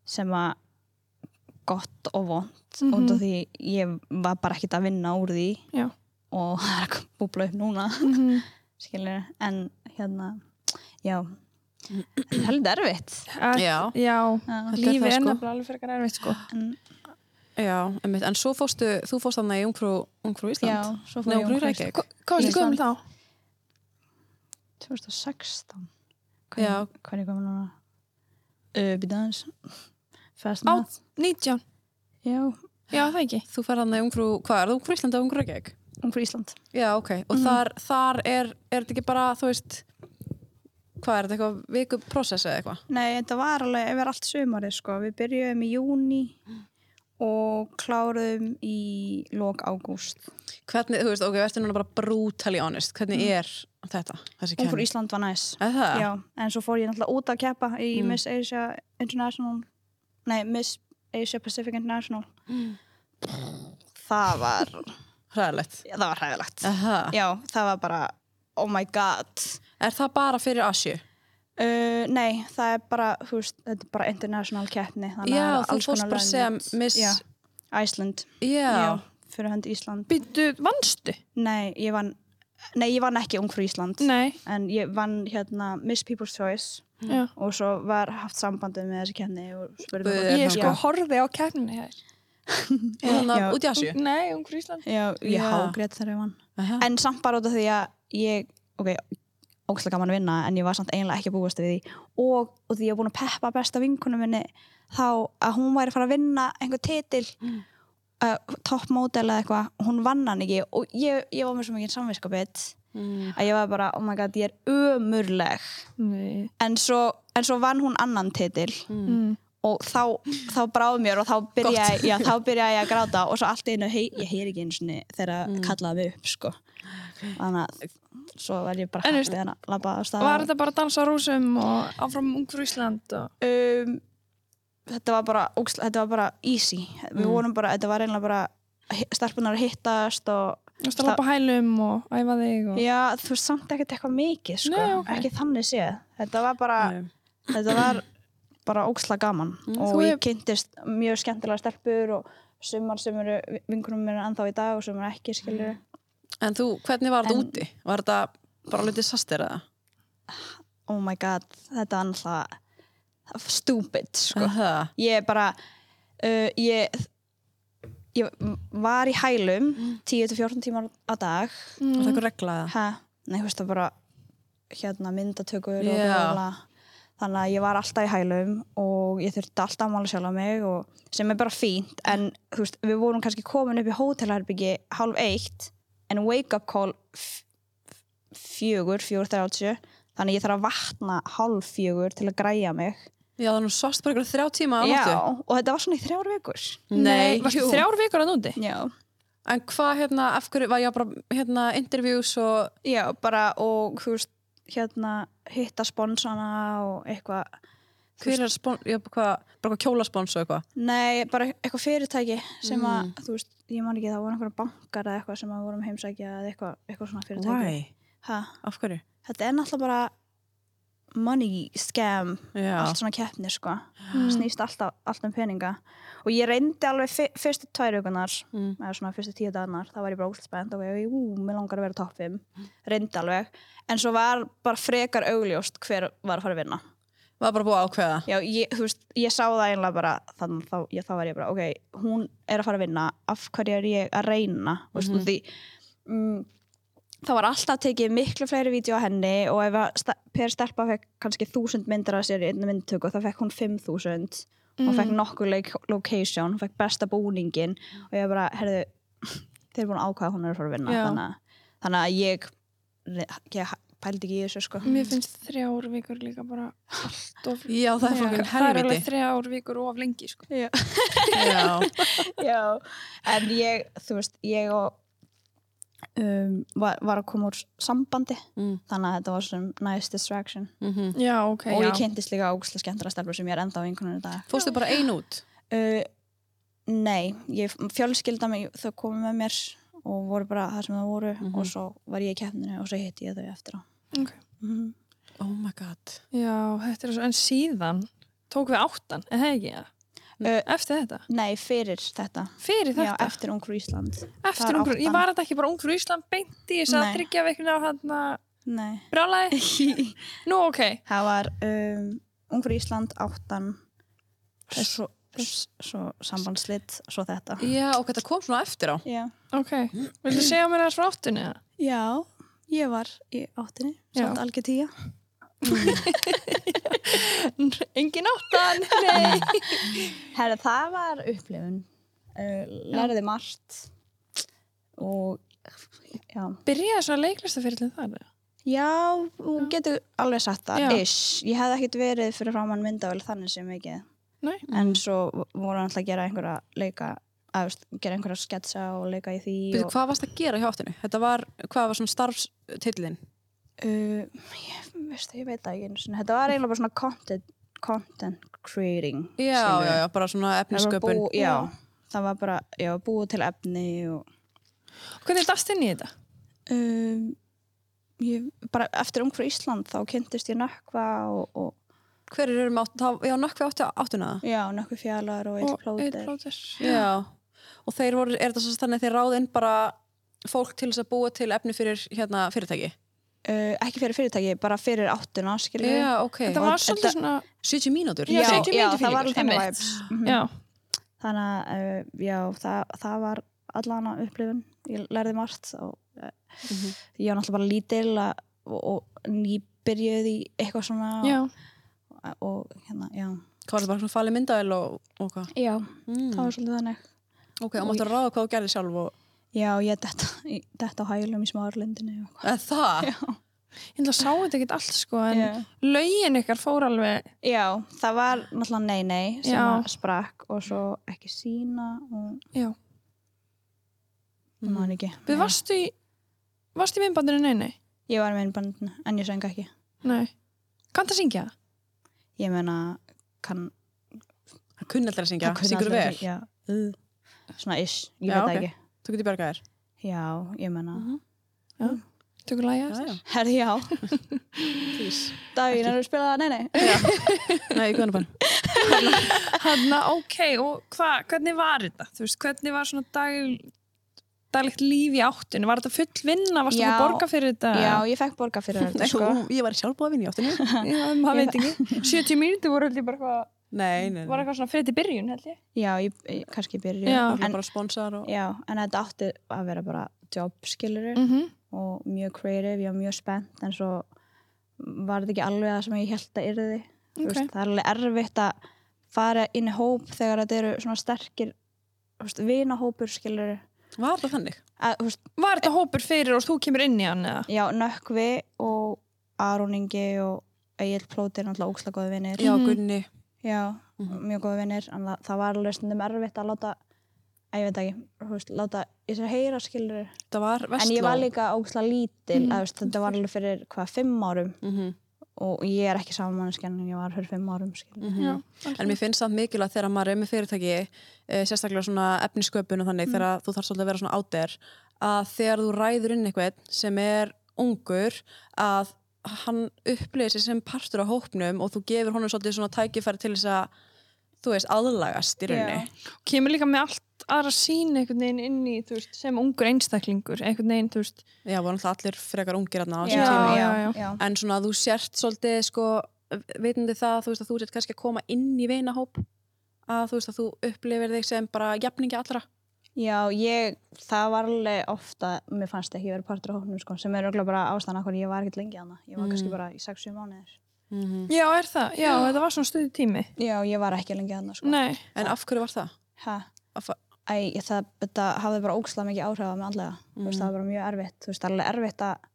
sem að gott og vond Mhm. út af því ég var bara ekkert að vinna úr því Já. og það er að búbla upp núna. Mhm. Skilur, en hérna já það er heldur erfitt Að- Já. já. Þetta er lífi það, er sko. nefnilega alveg fyrir erfitt sko Já, einmitt. en svo fórstu, þú fórst þarna í Ungfrú, Ungfrú Ísland já, svo fór Nei, ég Ungfrú um Reykjavík Hva- hvað varstu Ísland. gömul þá? 2016 Já. hvað er ég komin núna uh, byrjaðans fast á, math 19 já, já, það ekki Þú fer þarna í Ungfrú, hvað er það Ungfrú Ísland eða Ungfrú Reykjavík? fyrir Ísland Já, ok, og þar, þar er, er þetta ekki bara, þú veist hvað er þetta eitthvað viku prósess eða eitthvað? nei, þetta var alveg yfir allt sumarið sko. við byrjuðum í júni og kláruðum í lok ágúst Hvernig, þú veist, ok, verður núna bara brutally honest, hvernig er þetta, fyrir kenning? Ísland var næs það? Já, en svo fór ég náttúrulega út að keppa í Mm. Miss Asia International Nei, Miss Asia Pacific International Það var Hræðilegt. já, það var hræðilegt. Já, það var bara oh my god Er það bara fyrir Asju? uh, Nei, það er bara, þú veist, þetta er bara international keppni þannig Já, er þú fórst bara að segja. Miss... Já, Iceland Já. fyrir hönd Ísland Býttu, vannstu? Nei, ég vann nei, ég vann ekki ung frá Ísland Nei, en ég vann hérna Miss People's Choice já. og svo var haft sambandið með þessi kemni og spurði Ég þangað. sko horfið á keppninu hér. Þannig Já. að út í Asju. Nei, um Ísland. Já, ég Já. hágrét þegar ég vann Aha. en samt bara út af því að ég ok, ógæslega gaman að vinna en ég var samt eiginlega ekki að búast við því og, og því ég var búin að peppa besta vinkunum minni þá að hún væri að fara að vinna einhver titil Mm. uh, toppmódel eða eitthvað hún vann hann ekki og ég, ég var með svo mikið samviskapit Mm. að ég var bara, oh my god, ég er ömurleg Nei. en svo, en svo vann hún annan titil Mm. og þá, þá bráð mér og þá byrjaði, já, þá byrjaði ég að gráta og svo allt einu, hei, ég heyri ekki einu sinni þegar mm. kallaði mig upp sko. þannig að svo var ég bara hægt við hann að labba á stað. Var þetta bara að dansa á rúsum og áfram ungfrú Ísland og... um, þetta var bara þetta var bara easy. Við vorum bara, þetta var einlega bara starfbunar að hittast og Þú veist að lappa hælum og æfa þig og... já, þú veist samt ekkert eitthvað mikið sko. Nei, ok. ekki þannig séð. Þetta var bara, þetta var bara óksla gaman. Og Þú ég hef- kynntist mjög skemmtilega stelpur og sumar sem eru vinkunum mér ennþá í dag og sumar ekki skilur En þú, hvernig var þetta úti? Var þetta bara alveg disaster eða? oh my god, þetta var náttúrulega stupid sko. Aha. ég bara uh, ég ég var í hælum 10-14 tímar á dag Var það eitthvað regla eða? ha, nei, þú veist það bara hérna myndatökur og Já. bla, bla. þannig að ég var alltaf í hælum og ég þurfti alltaf að mála sjálf á mig og, sem er bara fínt en þú veist, við vorum kannski komin upp í hótelherbyggi hálf eitt en wake up call fjögur, fjögur þrjátsjö þannig að ég þarf að vatna hálf fjögur til að græja mig. Já, þannig að þú sást bara ykkur þrjá tíma á Já, nóttu. og þetta var svona í þrjár vikur. Nei, þrjár vikur að núti? Já, En hvað hérna, af hverju, var ég bara hérna interviews og, já bara og þú veist, hérna hitta sponsana og eitthvað hver er spon, já, hvað, bara hvað kjólaspons og eitthvað? Nei, bara eitthvað fyrirtæki sem að, Mm. þú veist, ég man ekki, það voru einhverja bankar eða eitthvað sem að vorum heimsækja eða eitthvað, eitthvað svona fyrirtæki. Why? Af hverju? þetta er náttúrulega bara money scam, Já. allt svona keppni, sko. Snýst alltaf, allt um peninga. Og ég reyndi alveg fyr, fyrstu tvær vikunar, Mm. eða svona fyrstu tíu dagarnar, þá var ég bara óslut spennt og ég, ú, mér langar að vera topp 5. Reyndi alveg. En svo var bara frekar augljóst hver var að að bara búið að ákveða? Já, ég, þú veist, ég sá það einlega bara þannig þá, ég, þá var ég bara, ok, hún er að fara að vinna af hverju er ég að reyna mm -hmm. því mm, það var alltaf tekið miklu fleiri vídeo á henni og ef að Per Stelpa fekk kannski þúsund myndir af sér í einna myndtöku þá fekk hún 5000 og fekk nokkur lo- location, hún fekk besta búningin og ég bara, herðu þeir eru búin að ákvæða að hún er að fara að vinna Já. þannig, að- þannig að ég, ég pældi ekki í þessu sko Mér finnst þrjár vikur líka bara allt of... Já, það er fokkin Það er alveg helviti. þrjár vikur of lengi, sko. Já. Já. Já, en ég, þú veist, ég og um, var, var að koma úr sambandi Mm. þannig að þetta var sem nice distraction Mm Já, ok, og ég kynntist líka ógustlega skemmtara stelpur sem ég er enda á einhvern dag Fórstu bara ein út? uh, Nei, ég fjölskylda mig þau komu með mér og voru bara það sem það voru og svo var ég í keppninu og svo hitti ég þau eftir á Ok. mm. Oh my god. Já, þetta er svo, en síðan tók við áttan, það ekki, ja. Uh, Eftir þetta? Nei, fyrir þetta Fyrir Já, þetta? eftir Ungfrú Ísland Eftir ungur, ég var þetta ekki bara ungur Ísland beint í þess að tryggja veikuna á hann Nei brjálæði? Nú, ok. Það var um, Ungfrú Ísland, áttan svo, svo sambandslitt svo þetta Já, og þetta kom svona eftir á. Já, Ok. Viltu segja mér þess frá áttunni? eða? Já ég var í áttinni Já. samt algjör tíja Engin áttan, nei. Herra, það var upplifun uh, lærði margt og já, Byrjaði svo að leiklistafyrirlin þar? eða? já þú getur alveg sagt það, ég hefði ekkert verið fyrir framann myndavel þannig sem mikið Nei. en svo voru hann að gera einhverja leika að veist, gera einhverja sketsa og leika í því Byrju, og, hvað varst að gera hjá áttinu? Þetta var, hvað var svona starfstillin? uh, ég, ég veit það ekki þetta var eiginlega bara svona content, content creating Já, já, já, bara svona efnisköpun. bú, já, það var bara já, búið til efni og Hvernig dast inn í þetta? um, ég, bara eftir frá Ísland þá kynntist ég nökkva og, og Hver eru með átt, þá- já, nökkvi átti áttuna það? já, nökkvi fjallar og eitt plóter. Já. Og þeir voru, er þetta svo þannig að þeir ráð inn bara fólk til þess að búa til efni fyrir hérna, fyrirtæki? uh, ekki fyrir fyrirtæki, bara fyrir áttuna skilur Já, ok. þetta var Og svolítið svona 70 mínútur? Já, já, 70 já, það var vibes Mhm. já, þannig að uh, já, það, það var allan að upplifun ég lærði margt og uh, Mhm. ég var náttúrulega bara lítil og, og nýbyrjuð í eitthvað svona já, og, og hérna, já Hvað var það bara svona falið myndaðil og, og hvað? já, Mm. það var svolítið þannig Ok, og máttu að ráða hvað þú gerði sjálf og... já, ég í- detta á hælum í smárlindinu og Eða það? ég ætla að sá þetta ekki allt sko en Já. lögin ykkar fór alveg Já, það var náttúrulega nei nei sem Já. að sprakk og svo ekki sína og já, maður ekki. við Já. varstu í varstu í minnbandinu, nei, nei, Ég var með innbandinu en ég söng ekki. nei kanntu að syngja það? Ég meina, kann... Það kunni alltaf að syngja. Syngur vel. Já, svona ish, ég Já, veit það ok. ekki. Þú getur bjargað þér. Já, ég meina. Mhm. tökur lagið Já, já. Herði, já. Please. Daginn, er þú að spila það? Nei, nei. Nei, guðan bann. hann ok, og hva, hvernig var þetta? þú veist, hvernig var svona dag, daglegt líf í áttinu var þetta full vinna, varstu Já. að borga fyrir þetta? Já, ég fekk borga fyrir þetta, sko. ég var sjálf búið að vinna í áttinu. Já, maður veit ekki 70 mínútur voru ég bara eitthvað Nei, nei, nei. var eitthvað svona fyrir til byrjun held ég Já, ég, ég kannski byrju. Já. Það En, bara sponsor og... já, en þetta átti að vera bara job, skiluru. mm -hmm. og mjög creative, ég var mjög spennt en svo var þetta ekki alveg það sem ég held að yrði Þú Ok. veist, það er alveg erfitt að fara inn í hóp þegar þetta eru svona sterkir vinahópur skilur Var það þannig? að, veist, Var þetta hópur fyrir og þú kemur inn í hann eða? já, Nökkvi og Aroningi og Egil Plóti er náttúrulega ókslega góði vinnir Já, Mhm. Gunni. já, Mhm. mjög góði vinnir það, það var alveg stundum erfitt að láta að ég veit ekki, veist, láta í sér heyra skilur Það var Vestló. en ég var líka ókslega lítil Mhm. að, þú veist, þetta var alveg fyrir hvað, fimm árum Mm og ég er ekki samanmannskjan en ég var fyrir fimm árum skilur. -hmm. En mér finnst það mikilvægt þegar maður er með fyrirtæki, e, sérstaklega svona efnisköpun og þannig, þegar þú þarf svolítið að vera svona áter, að þegar þú ræður inn eitthvað sem er ungur, að hann upplýðir sig sem partur á hópnum og þú gefur honum svolítið svona tækifæri til þess að, þú veist, aðlagast í rauninni. Kemur líka með allt aðra sín einhvern veginn inn í veist, sem ungur einstaklingur einhvern veginn, þú veist Já, voru alltaf allir frekar ungir þarna á þessum tíma. já, já. já. En svona þú sért svolítið, sko, veitandi það, þú veist, að þú sért kannski að koma inn í vinahóp, að þú veist, að þú upplifir þig sem bara jafningi allra. Já, ég, það var alveg ofta, mér fannst ekki verið partur á hóknum, sko, sem er auðvitað bara ástæðan af hvernig ég var ekkert lengi hana. Ég var Mm. kannski bara í 6-7 mánuðir. Mm Já, er það? Já, þetta var svona stuði tími Já, ég var ekki lengi hana, sko. Nei, En af hverju var það? Ha? Að Æ, það, þetta hafði bara ógslag mikið áhrif á mig andlega. Þú veist, það var bara mjög erfitt. Þú veist, það er alveg erfitt að,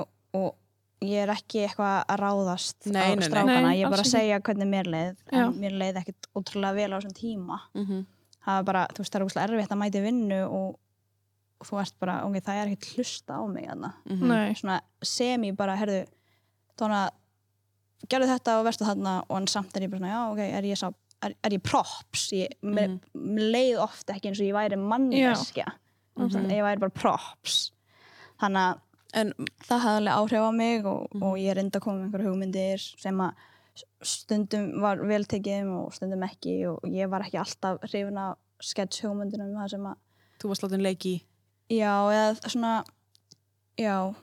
og, og ég er ekki eitthvað að ráðast Nei, á nei, strákana. Nei, ég er bara að segja hvernig mér leið. Já. En mér leið ekkert ótrúlega vel á þessum tíma. Mm það var bara, þú veist, það er ógslag erfitt að mæti vinnu og, og þú ert bara, ok, það er ekkert hlusta á mig þarna. Mhm. nei Svona sem ég bara, herðu, tóna, gerðu þetta og verstu þarna og en samt er ég bara svona, já, ok, er ég, sá, er, er ég props? Ég, mm leið oft ekki eins og ég væri manneskja. Mm Mhm. Ég væri bara props. Þannig að En, það hafði alveg áhrif á mig og, Mhm. og ég reyndi að koma með einhverja hugmyndir sem að stundum var vel tekið og stundum ekki og ég var ekki alltaf hrifin af sketch hugmyndunum það sem að þú varst látin leiki í. já, eða svona já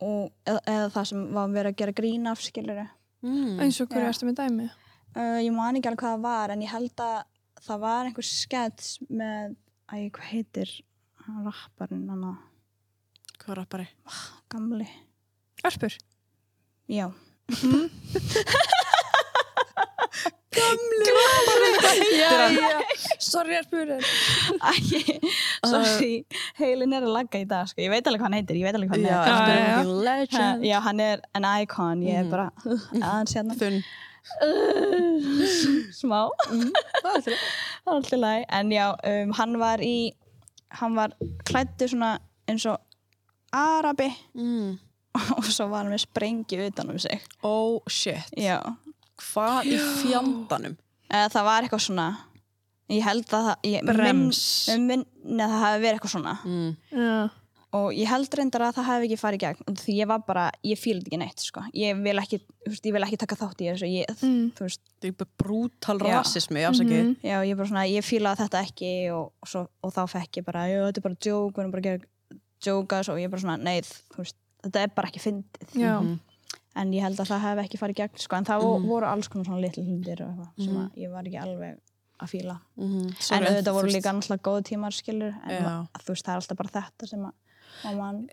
og, eða, eða það sem var verið að gera grín af skilur Mm. eins og hverju Já. ertu með dæmi uh, ég man ekki alveg hvað það var en ég held að það var einhver sketch með, æ, hvað heitir hann rapparinn, hann að Hvað var bara? gamli. Erpur já, Já, já. Sorry Erpur Æ, sorry, heilin er að lagga í dag sko. ég veit alveg hvað hann heitir, ég veit alveg hvað Já, hann Já, eftir já, já. er legend. Ha, já, hann er an icon, ég er Mhm. bara aðeins hérna Þunn. smá Það er það. alltaf læg, en já, um, hann var í hann var klættu svona eins og arabi Mm. og svo var hann með sprengju utan um sig Oh shit. já, Hvað í fjandanum? eða það var eitthvað svona ég held að það ég, Brems. minn, minn, það hafi verið eitthvað svona Mm. Og ég held reyndar að það hafi ekki farið í gegn og því ég var bara, ég fíldi ekki neitt sko. ég vil ekki, veist, ég vil ekki taka þátt í þessu ég, Mm. þú veist, Það er bara brútal rasismi, afsakið. Mhm. já, ég bara svona ég fílaði þetta ekki og, og, svo, og þá fekk ég bara, þetta er bara joke, við erum bara að gera djóka svo og ég er bara svona, nei, veist þetta er bara ekki fyndið Já. en ég held að það hef ekki farið í gegn sko, en það mm voru alls konar svona litlu eitthvað sem að ég var ekki alveg að fíla Mhm. en auðvitað voru líka náttúrulega góð tímar skilur en þú veist, það er alltaf bara þetta sem að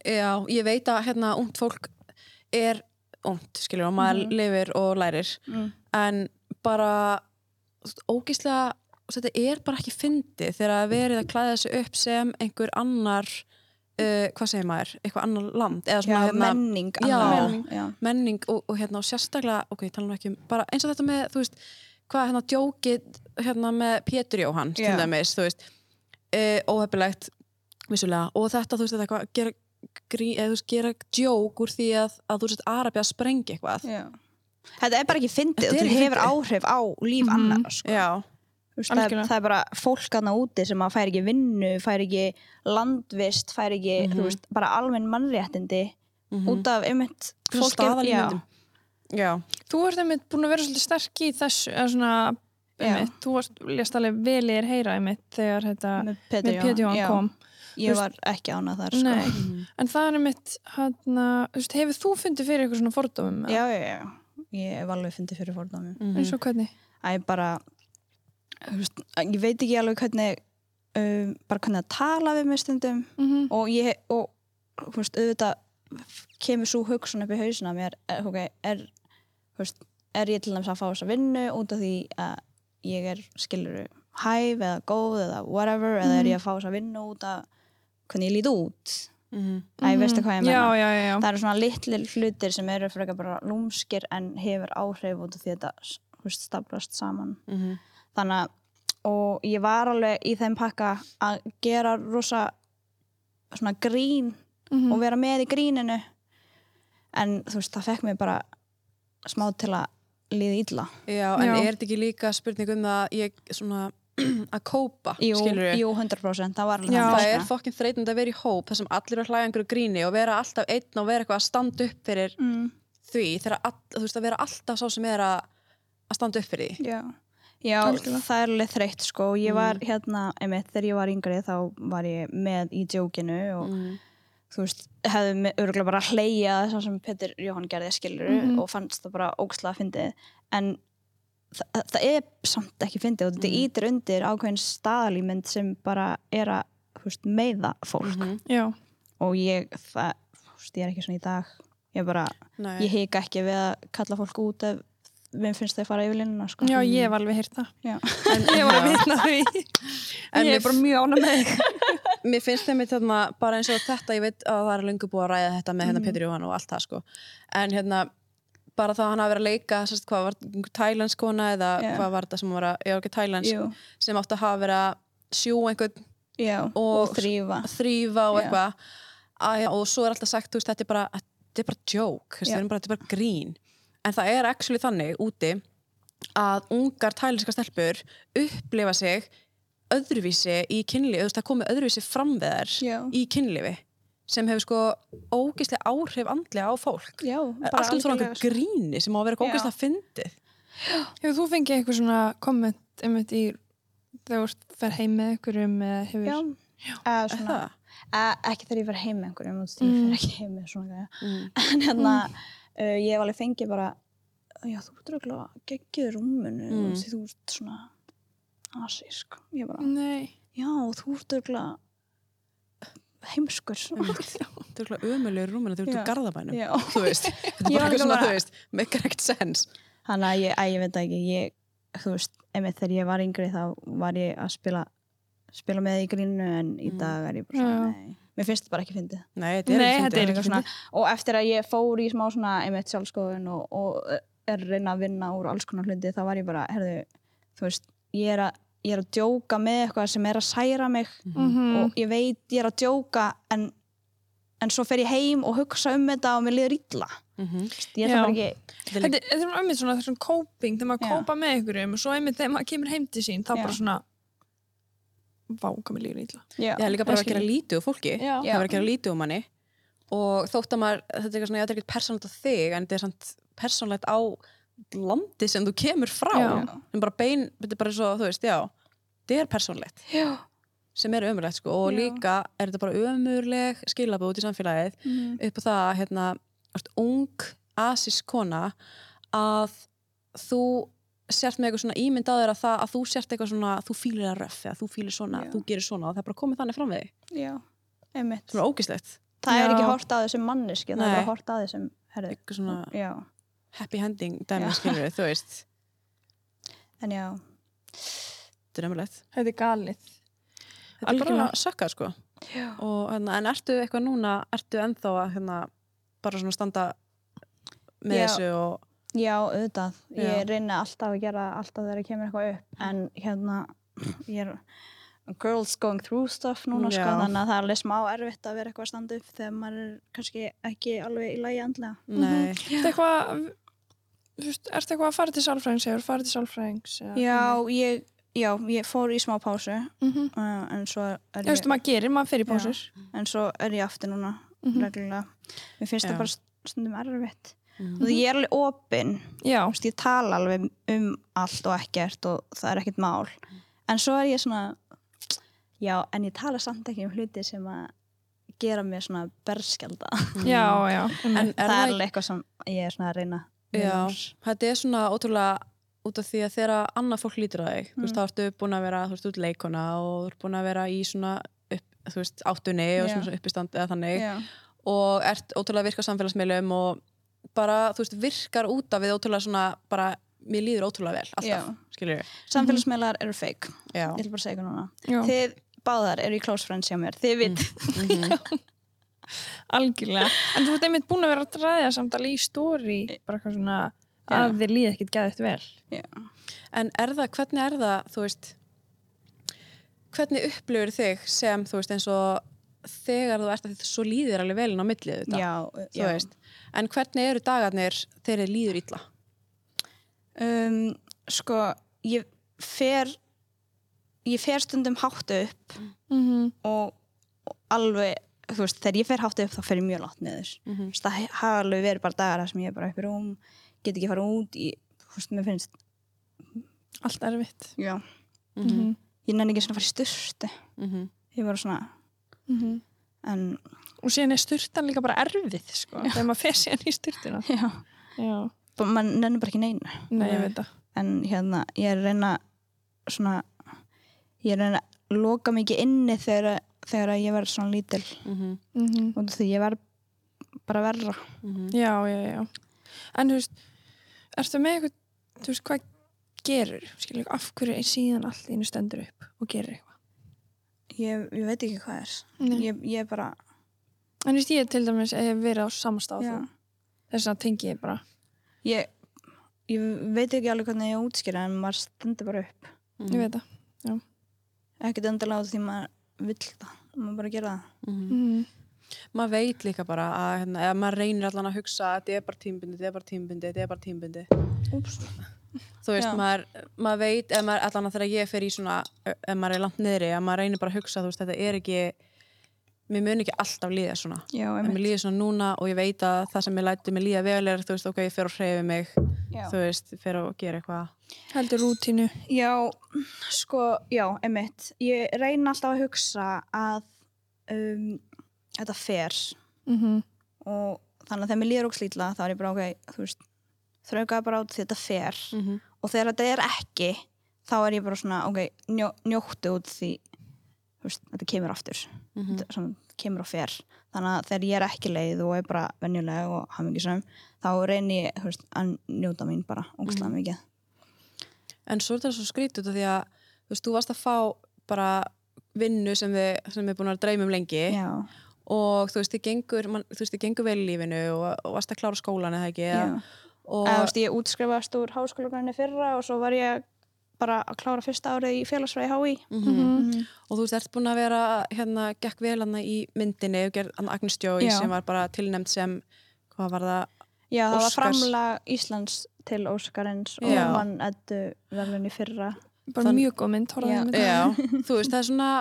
Já, ég veit að hérna ungt fólk er ungt, skilur, og maður lifir og lærir mm. en bara veist, þetta er bara ekki fyndið þegar að verið að klæða þessu upp sem einhver annar uh, hvað segir maður, eitthvað annar land eða já, svona hérna, menning Já. Menning. já. menning og, og hérna og sérstaklega, ok, tala nú ekki um bara eins og þetta með, þú veist, hvað hérna djókið hérna með Pétur Jóhann til Já. dæmis, þú veist uh, óhefilegt, vissulega og þetta, þú veist, þetta eitthvað gera, grí, eða, þú veist, gera djók úr því að, að þú veist, Arabi að sprengja eitthvað. Já. þetta er bara ekki fyndið Þetta og þetta ekki hefur áhrif á líf annara sko. Já, Þú veist, það, er, það er bara fólk aðna úti sem að fær ekki vinnu, fær ekki landvist, fær ekki, þú veist, bara almenn mannréttindi út af einmitt fólk er- staðalímyndum. já, Þú ert einmitt búin að vera svolítið sterk í þessu eða svona, einmitt, þú varst lést alveg vel í þér heyra einmitt þegar þetta með Jóhann já. kom Ég var ekki ánað þar, sko. Nei, en það er einmitt hana, þú veist, hefur þú fundið fyrir eitthvað svona fordómum eða? Já, já, já. Ég hef alveg fundið fyrir fordómi. eins og hvernig Æ, bara, þú veist, ég veit ekki alveg hvernig, um, bara hvernig að tala við mig stundum mm og ég, og, þú veist, auðvitað kemur svo hugsun upp í hausina mér, er, ok, er, þú veist, er ég til dæmis að fá þessa vinnu út af því að ég er, skilur, hæf eða góð eða whatever, eða er ég að fá þessa vinnu út af hvernig ég lít út. Mhm. Æ, veistu hvað ég meina? Já, já, já, það eru svona litlir hlutir sem eru frekar bara lúmskir en hefur áhrif út af því að þetta þú veist, staflast saman Mhm. þannig að og ég var alveg í þeim pakka að gera rosa svona grín Mhm. og vera með í gríninu en þú veist, það fekk mig bara smá til að líða illa já, en Já. er þetta ekki líka spurning um það ég svona að kópa, jú, skilur jú 100% það var alveg Já. þannig, það er fokkin þreytandi að vera í hóp þar sem allir er að hlæja einhverju gríni og vera alltaf einn og vera eitthvað að standa upp fyrir mm, því þegar all, þú veist að vera alltaf sá sem er að, að standa upp fyrir því já Já, það er alveg þreytt sko ég Mm. var hérna, einmitt, þegar ég var yngri þá var ég með í djókinu og mm. þú veist, hefði örgulega bara hleyja þess sem Petur Jóhann gerði skilur Mhm. og fannst það bara en það, það er samt ekki fyndið og þetta Mhm. ítir undir ákveðin staðalímynd sem bara er að veist, meiða fólk. Mhm. já. og ég, það, veist, ég er ekki svona í dag. Ég bara, ég hika ekki við að kalla fólk út ef við finnst þau fara yfir línuna sko. já, ég hef alveg en ég var að vitna því. En ég er bara mjög ána með mér finnst þeim þarna bara eins og þetta, ég veit að það er lengur búið að ræða þetta með hérna Pétur Jóhann og allt það sko. En hérna bara það að hann hafi verið að leika sérst, hvað var tælensk kona eða Já. hvað var þetta sem var að, já ekki tælensk sem átti að hafa verið að sjú einhvern Já, Og- og, þrýfa þrýfa og eitthvað. Æ, og svo er alltaf sagt, þú veist, þetta er bara þetta er bara joke, þetta er bara, þetta er bara grín. En það er actually þannig úti að ungar tælenska stelpur upplifa sig öðruvísi í kynlífi, þú veist, það komið öðruvísi fram við þær Já. í kynlífi sem hefur sko ógeðslega áhrif andlega á fólk Já, allt út frá einhver sko. gríni sem á að vera ógeðslega fyndið hefur þú fengið eitthvað svona komment einmitt í þegar þú fer heim með einhverjum eða hefur Já, eða Er svona? Eh, ekki þegar ég fer heim með einhverjum þú veist, ég Mm. fer ekki heim með svona Mm. en hérna uh, ég hef alveg fengið bara já þú ert röglega geggið rúmunu Mm. mm. því þú ert svona asísk ég bara, nei já þú ert röglega heimskur. Þú er ekki ömulegur rúmina þegar þú ert úr garðabænum já. þú veist, þetta er bara eitthvað svona, þú veist make correct sense. Þannig að ég, að ég veit ekki ég, þú veist, einmitt þegar ég var yngri þá var ég að spila spila með í grínu en í Mm. dag er ég bara svona, nei. Mér finnst þetta bara ekki fyndið. Nei, þetta er Nei, ekki þetta er fyndið. ekki svona, og eftir að ég fór í smá svona einmitt sjálfskoðun og, og er reyna að vinna úr alls konar hluti þá var ég bara, herðu, þú veist ég er að, ég er að djóka með eitthvað sem er að særa mig Mhm. og ég veit ég er að djóka en, en svo fer ég heim og hugsa um þetta og mér liður illa Mhm. ég er það bara ekki Þetta er er- er einmitt svona þessum coping, þegar maður kópa með einhverjum og svo einmitt þegar maður kemur heim til sín, þá Já. bara svona vá, hvað mér líður illa. já, Já, líka bara það að gera lítið úr fólki Já. það verður að gera lítið úr manni og þótt að maður, þetta er eitthvað svona, þetta er ekkert persónlegt á þig en þetta er samt persónlegt á landi sem þú kemur frá en bara bein, þetta er bara svo, þú veist, já þetta er persónlegt já. sem er ömurlegt sko og Já. líka er þetta bara ömurleg skilabóð út í samfélagið Mhm. upp á það að hérna, ung asísk kona að þú sért með eitthvað svona ímynd á þér að, það, að þú sért eitthvað svona, þú fýlir að röff eða þú fýlir svona, Já. þú gerir svona það er bara komið þannig fram við þig, Já, einmitt. sem er ógislegt Það er ekki hort á þessum manneski, það er hort á þessum, eitthvað svona happy ending dæmi skilur þú veist, en já, þetta er ömurlegt Þetta er galið. þetta er bara Algjörlega. sökkað sko og, hérna, en ertu eitthvað núna ertu ennþá að hérna, bara svona standa með Já. þessu og Já, auðvitað. Ég Já. reyna alltaf að gera alltaf þegar kemur eitthvað upp. En hérna, ég er girls going through stuff núna, sko, þannig að það er alveg smá erfitt að vera eitthvað að standa upp þegar maður er kannski ekki alveg í lagi andlega. nei, Ertu eitthvað, þú veist, ertu eitthvað að fara til sálfræðings eða fara til sálfræðings? eða Já, ég, já, ég fór í smá pásu, Mhm. uh, en svo er ég, veistu, maður gerir, maður fyrir pásur. en svo er ég aftur núna, Mhm. reglulega. Mér finnst Já. það bara stundum erfitt. Mhm. Og því ég er alveg opinn, Já, Þú veist, ég tala alveg um allt og ekkert og það er ekkert mál en svo er ég svona já, en ég tala samt ekki um hluti sem að gera mér svona berskjalda já, já. en er það er alveg eitthvað sem ég er svona að reyna Já, þetta er svona ótrúlega út af því að þegar annað fólk lítur á þig, þú veist, Mm. þá ertu búin að vera, þú veist, út leikona og þú ert búin að vera í svona upp, þú veist, áttunni og Já. svona uppistand eða þannig Já, og ert ótrúlega að virka á samfélagsmiðlum og bara, þú veist, virkar út af við ótrúlega svona, bara, mér líður ótrúlega vel, alltaf, skilur við. samfélagsmiðlar eru fake Já. ég vil bara segja núna þið báðar eru í close friends hjá mér þið vit Mhm. algjörlega. En þú ert einmitt búin að vera að dræða samtali í stóri, bara eitthvað svona að þér líði ekkit gæðið vel. En er það, hvernig er það, þú veist, hvernig upplifur þig sem, þú veist, eins og þegar þú ert að því svo líður alveg velin á millið þetta, já, já. En hvernig eru dagarnir þegar þið líður illa? Um, sko ég fer ég fer stundum hátt upp Mm -hmm. og, og alveg þú veist, þegar ég fer hátt upp þá fer ég mjög látt niður Mm Þú veist, það hafa alveg verið bara dagar sem ég er bara upp í rúm get ekki fara út í, þú veist, mér finnst Allt erfitt. já, Mm Mhm. ég nenni ekki svona að fara í styrstu -hmm. ég var svona, Mhm. en Og síðan er styrtan líka bara erfið, sko, þegar maður fer síðan í styrtuna. já, Já, maður nenni bara ekki neinu nei, ég veit það. en hérna, ég er reyna svona ég er reyna loka mikið inni þegar, þegar ég verð svona lítil Mm Mm og því ég verð bara verra -hmm. Já, já, já. En þú veist, ertu með eitthvað, þú veist, hvað gerur? Skilur, af hverju er síðan allt einu stendur upp og gerir eitthvað? ég, ég veit ekki hvað er ég, ég er bara En þú veist, ég til dæmis hef verið á samstáð já. Þess að tengi ég bara. ég, ég veit ekki alveg hvernig ég á að útskýra en maður stendur bara upp Mhm. Ég veit það. ekkert endilega út því maður vill það maður bara gera það Mhm. Mm. Maður veit líka bara að, hérna, eða maður reynir allan að hugsa að þetta er bara tímbundi, þetta er bara tímbundi, þetta er bara tímbundi. Þú veist, maður, maður veit, eða maður, allan að þegar ég fer í svona, ef maður er langt niðri, að maður reynir bara að hugsa, þú veist, þetta er ekki, mér mun ekki alltaf líða svona. já, En mér líður svona núna og ég veit að það sem ég læti mér líða vel er, þú veist, ok, ég fer og hreyfi mig, já. þú veist, fer og gera eitthvað. Heldur rútínu. já, sko, já, einmitt ég reyna alltaf að hugsa að um, þetta fer Mm og þannig að þegar mér líður ógslítla þá er ég bara ok, þú veist þraukaði bara því þetta fer Mm -hmm. og þegar þetta er ekki þá er ég bara svona, ok, njó, njóttu út því þú veist, þetta kemur aftur Mhm. þetta svona, kemur og fer þannig að þegar ég er ekki leið og er bara venjuleg og hamingisum, þá reyni ég veist, að njóta mín bara ógstlega Mhm. mikið En svo er þetta svo skrítið því að, þú veist, þú varst að fá bara vinnu sem við, sem við búin að dreyma um lengi já, og þú veist, þið gengur, man, þú veist, þið gengur vel í lífinu og, og varst að klára skólan eða ekki já. og, Eða, þú veist, ég útskrifast úr háskólagrænni fyrra og svo var ég bara að klára fyrsta árið í félagsfræði HÍ mm og þú veist, ert búin að vera hérna, gekk vel hann í myndinni og gerð hann Já. sem var bara tilnefnd sem hvað var það, Já, það var Óskars. framlag Íslands til Óskarins og hann eddu verðlun í fyrra. Bara Þann- mjög góð mynd, á mynd. já, þú veist, það er svona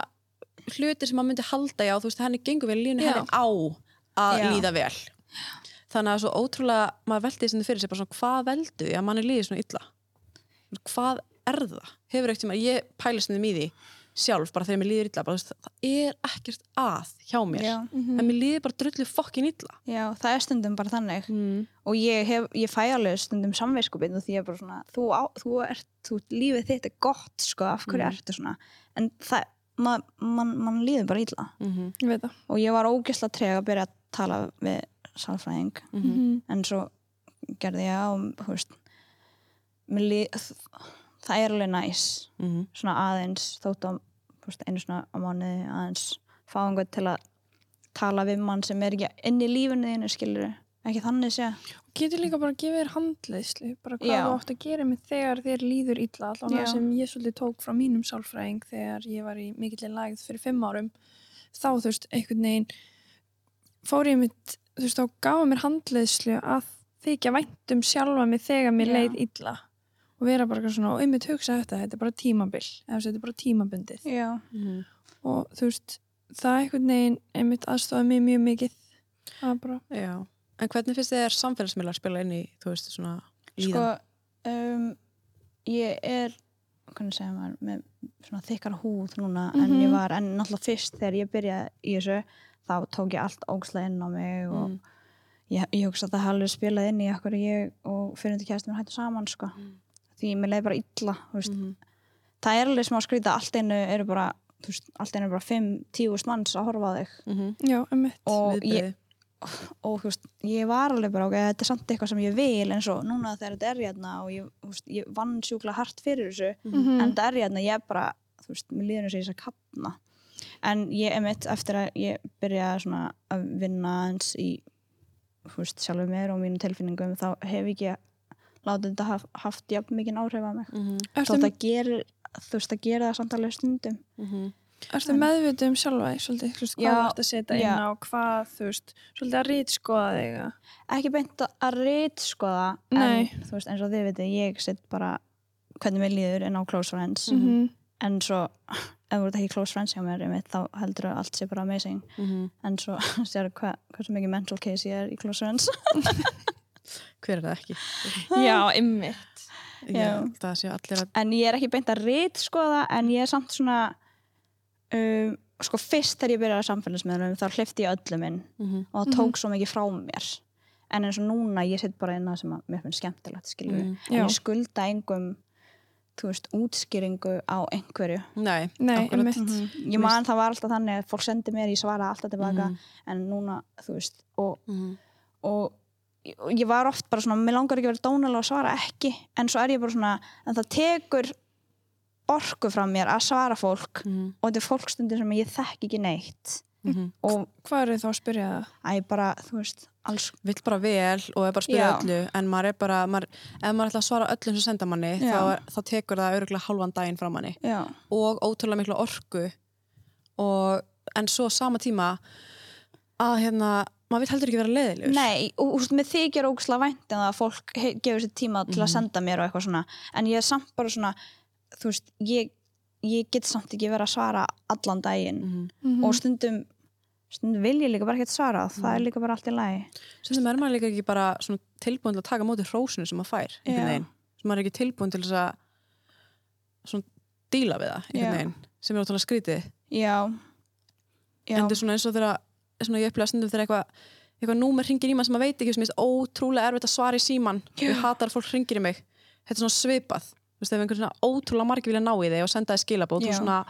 hlutir sem maður myndi halda já, þú veist, henni gengur vel í Já. henni á að Já. líða vel. Þannig að svo ótrúlega, maður veldi þessi fyrir sig bara svona, hvað veldu, já, manni líði svona illa? Hvað er það? Hefur ekkert tíma, ég pælist um í því sjálf, bara þegar mér líður illa bara, það er ekkert að hjá mér Já. Mhm. en mér líður bara drullu fokkin illa Já, það er stundum bara þannig mm. og ég, hef, ég fæ alveg stundum samveiskupið og því ég er bara svona, þú, á, þú ert þú, lífið þitt er gott, sko, af hverju Mm. ertu svona en það, man, man, man líður bara illa Mm Ég veit það. og ég var ógeðslega treg að byrja að tala við sálfræðing Mhm. en svo gerði ég og þú veist mér líð, það er alveg næs -hmm. svona aðeins þótt á þú veist, einu svona á mánuði aðeins fá einhvern til að tala við mann sem er ekki inn í lífinu þínu skilur ekki þannig sé Getur líka bara að gefa þér handleiðslu, bara hvað Já. þú átt að gera með þegar þér líður illa, það sem ég svolítið tók frá mínum sálfræðing þegar ég var í mikillir lægð fyrir fimm árum, þá þú veist, einhvern veginn fór ég mitt, þú veist, þá gafa mér handleiðslu að þykja vænt um sjálfa mig þegar mér Já. leið illa og vera bara svona, og einmitt hugsa þetta, þetta er bara tímabil, eða þetta er bara tímabundið já, Mhm. og þú veist, það einhvern veginn einmitt aðstofaði mig mjög mikið að bara, Já, en hvernig finnst þér samfélagsmiðlar að spila inn í, þú veist, svona líðan? sko um, ég er hvernig segja maður, með svona þykkar húð núna en Mhm. ég var, en náttúrulega fyrst þegar ég byrjaði í þessu þá tók ég allt ógslega inn á mig og Mm. ég, ég hugsa að það alveg spilað inn í okkur ég og fyrir þetta kæstum hættu saman sko. Mm. Því mér leiði bara illa veist. Mhm. það er alveg smá skrýta allt einu eru bara þú veist, allt einu eru bara 5-10 manns að horfa á þig Mhm. já, einmitt og ég, og þú veist, ég var alveg bara ok, þetta er samt eitthvað sem ég vil eins og núna þegar þetta er hérna og ég, veist, ég vann sjúkla hart fyrir þessu Mhm. en þetta er hérna, ég er bara þú veist, mér líður sé að kapna en ég er mitt eftir að ég byrja svona að vinna eins í þú veist, sjálfur mér og mínum tilfinningum þá hef ég ekki látið þetta haf, haft jafn mikið áhrif á mig Mhm. Ertu, þótt að gera þú veist, að gera það samt alveg stundum Mhm. ertu meðvitið um sjálfa þig svolítið, þú veist, hvað Já, þú ert að setja inn á hvað, þú veist, svolítið að rítskoða þig að- ekki beint að- að rítskoða Nei. en þú veist, eins og þið veitir ég set bara hvernig mér líður inn á close friends Mhm. en svo ef þú ert ekki close friends hjá mér einmitt, þá heldur að allt sé bara amazing Mhm. en svo sér hvað hversu mikið mental case ég er í close friends Hver er það ekki? já, að en ég er ekki beint að rítskoða en ég er samt svona um, sko fyrst þegar ég byrjaði að samfélagsmiðlum þá hlifti ég öllum inn Mhm. og það tók svo mikið frá mér en eins og núna ég sitt bara inn að sem að mér finnst skemmtilegt skilur Mhm. en ég skulda engum þú veist, útskýringu á einhverju Nei, Nei, akkurat. einmitt. ég man það var alltaf þannig að fólk sendi mér ég svara alltaf tilbaka Mhm. en núna, þú veist og, Mhm. og og ég var oft bara svona, mér langar ekki að vera dónalega og svara ekki, en svo er ég bara svona en það tekur orku frá mér að svara fólk Mhm. og þetta er fólkstundir sem ég þekk ekki neitt Mhm. og hvað eru þá að spyrja það? að ég bara, þú veist, alls Vill bara vel og er bara að spyrja Já. öllu en maður er bara, maður, ef maður ætla að svara öllu sem senda manni þá, er, þá tekur það örgulega hálfan daginn frá manni já, og ótrúlega miklu orku og, en svo sama tíma að hérna maður vil heldur ekki vera leiðilegur nei, og þú veist, mér þykir ógslag vænt en það að fólk gefur sér tíma til að Mhm. senda mér og eitthvað svona en ég er samt bara svona, þú veist ég, ég get samt ekki verið að svara allan daginn Mhm. og stundum stundum vil ég líka bara ekkert svara það er líka bara allt í lagi Stundum er maður líka ekki bara svona tilbúin til að taka á móti hrósinu sem maður fær einhvern Já. veginn. sem maður er ekki tilbúin til að svona díla við það Já. einhvern veginn sem er ótrúlega skrítið já, já. en þetta er svona eins og þegar svona ég upplega stundum þegar eitthvað eitthvað númer ringir í mann sem maður veit ekki sem er ótrúlega erfitt að svara í síman Já. ég hatar að fólk ringir í mig. Þetta er svona svipað. Þú veist, ef einhvern svona ótrúlega margir vilja ná í þig og senda þig skilabót og svona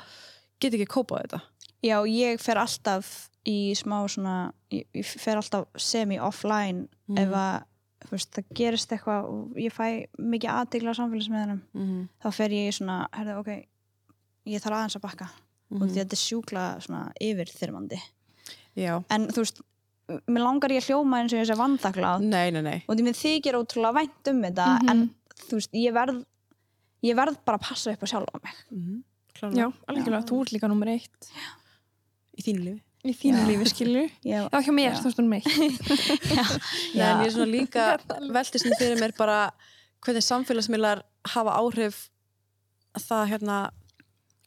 get ekki kópa á þetta. Já, ég fer alltaf í smá svona ég, ég fer alltaf semi-offline Mhm. ef að veist, það gerist eitthvað og ég fæ mikið aðdegla á samfélagsmiðunum mm þá fer ég í svona, herðu, ok ég þarf aðeins að bakka. Mhm. og því að þetta er sjúkla svona yfirþyrmandi já, en þú veist, mér langar ég að hljóma eins og ég sé vandakláð nei, nei, nei. Og því mér þykir ótrúlega vænt um þetta Mhm. en þú veist, ég verð ég verð bara að passa upp á sjálf á mig mm já, algjörlega, þú ert líka nummer eitt. Í þínu lífi. Í þínu Já. lífi, skilju ég, já, hjá mér, Já. þú ert nummer eitt Nei, en ég er svona líka veltist um fyrir mér bara hvernig samfélagsmiðlar hafa áhrif að það hérna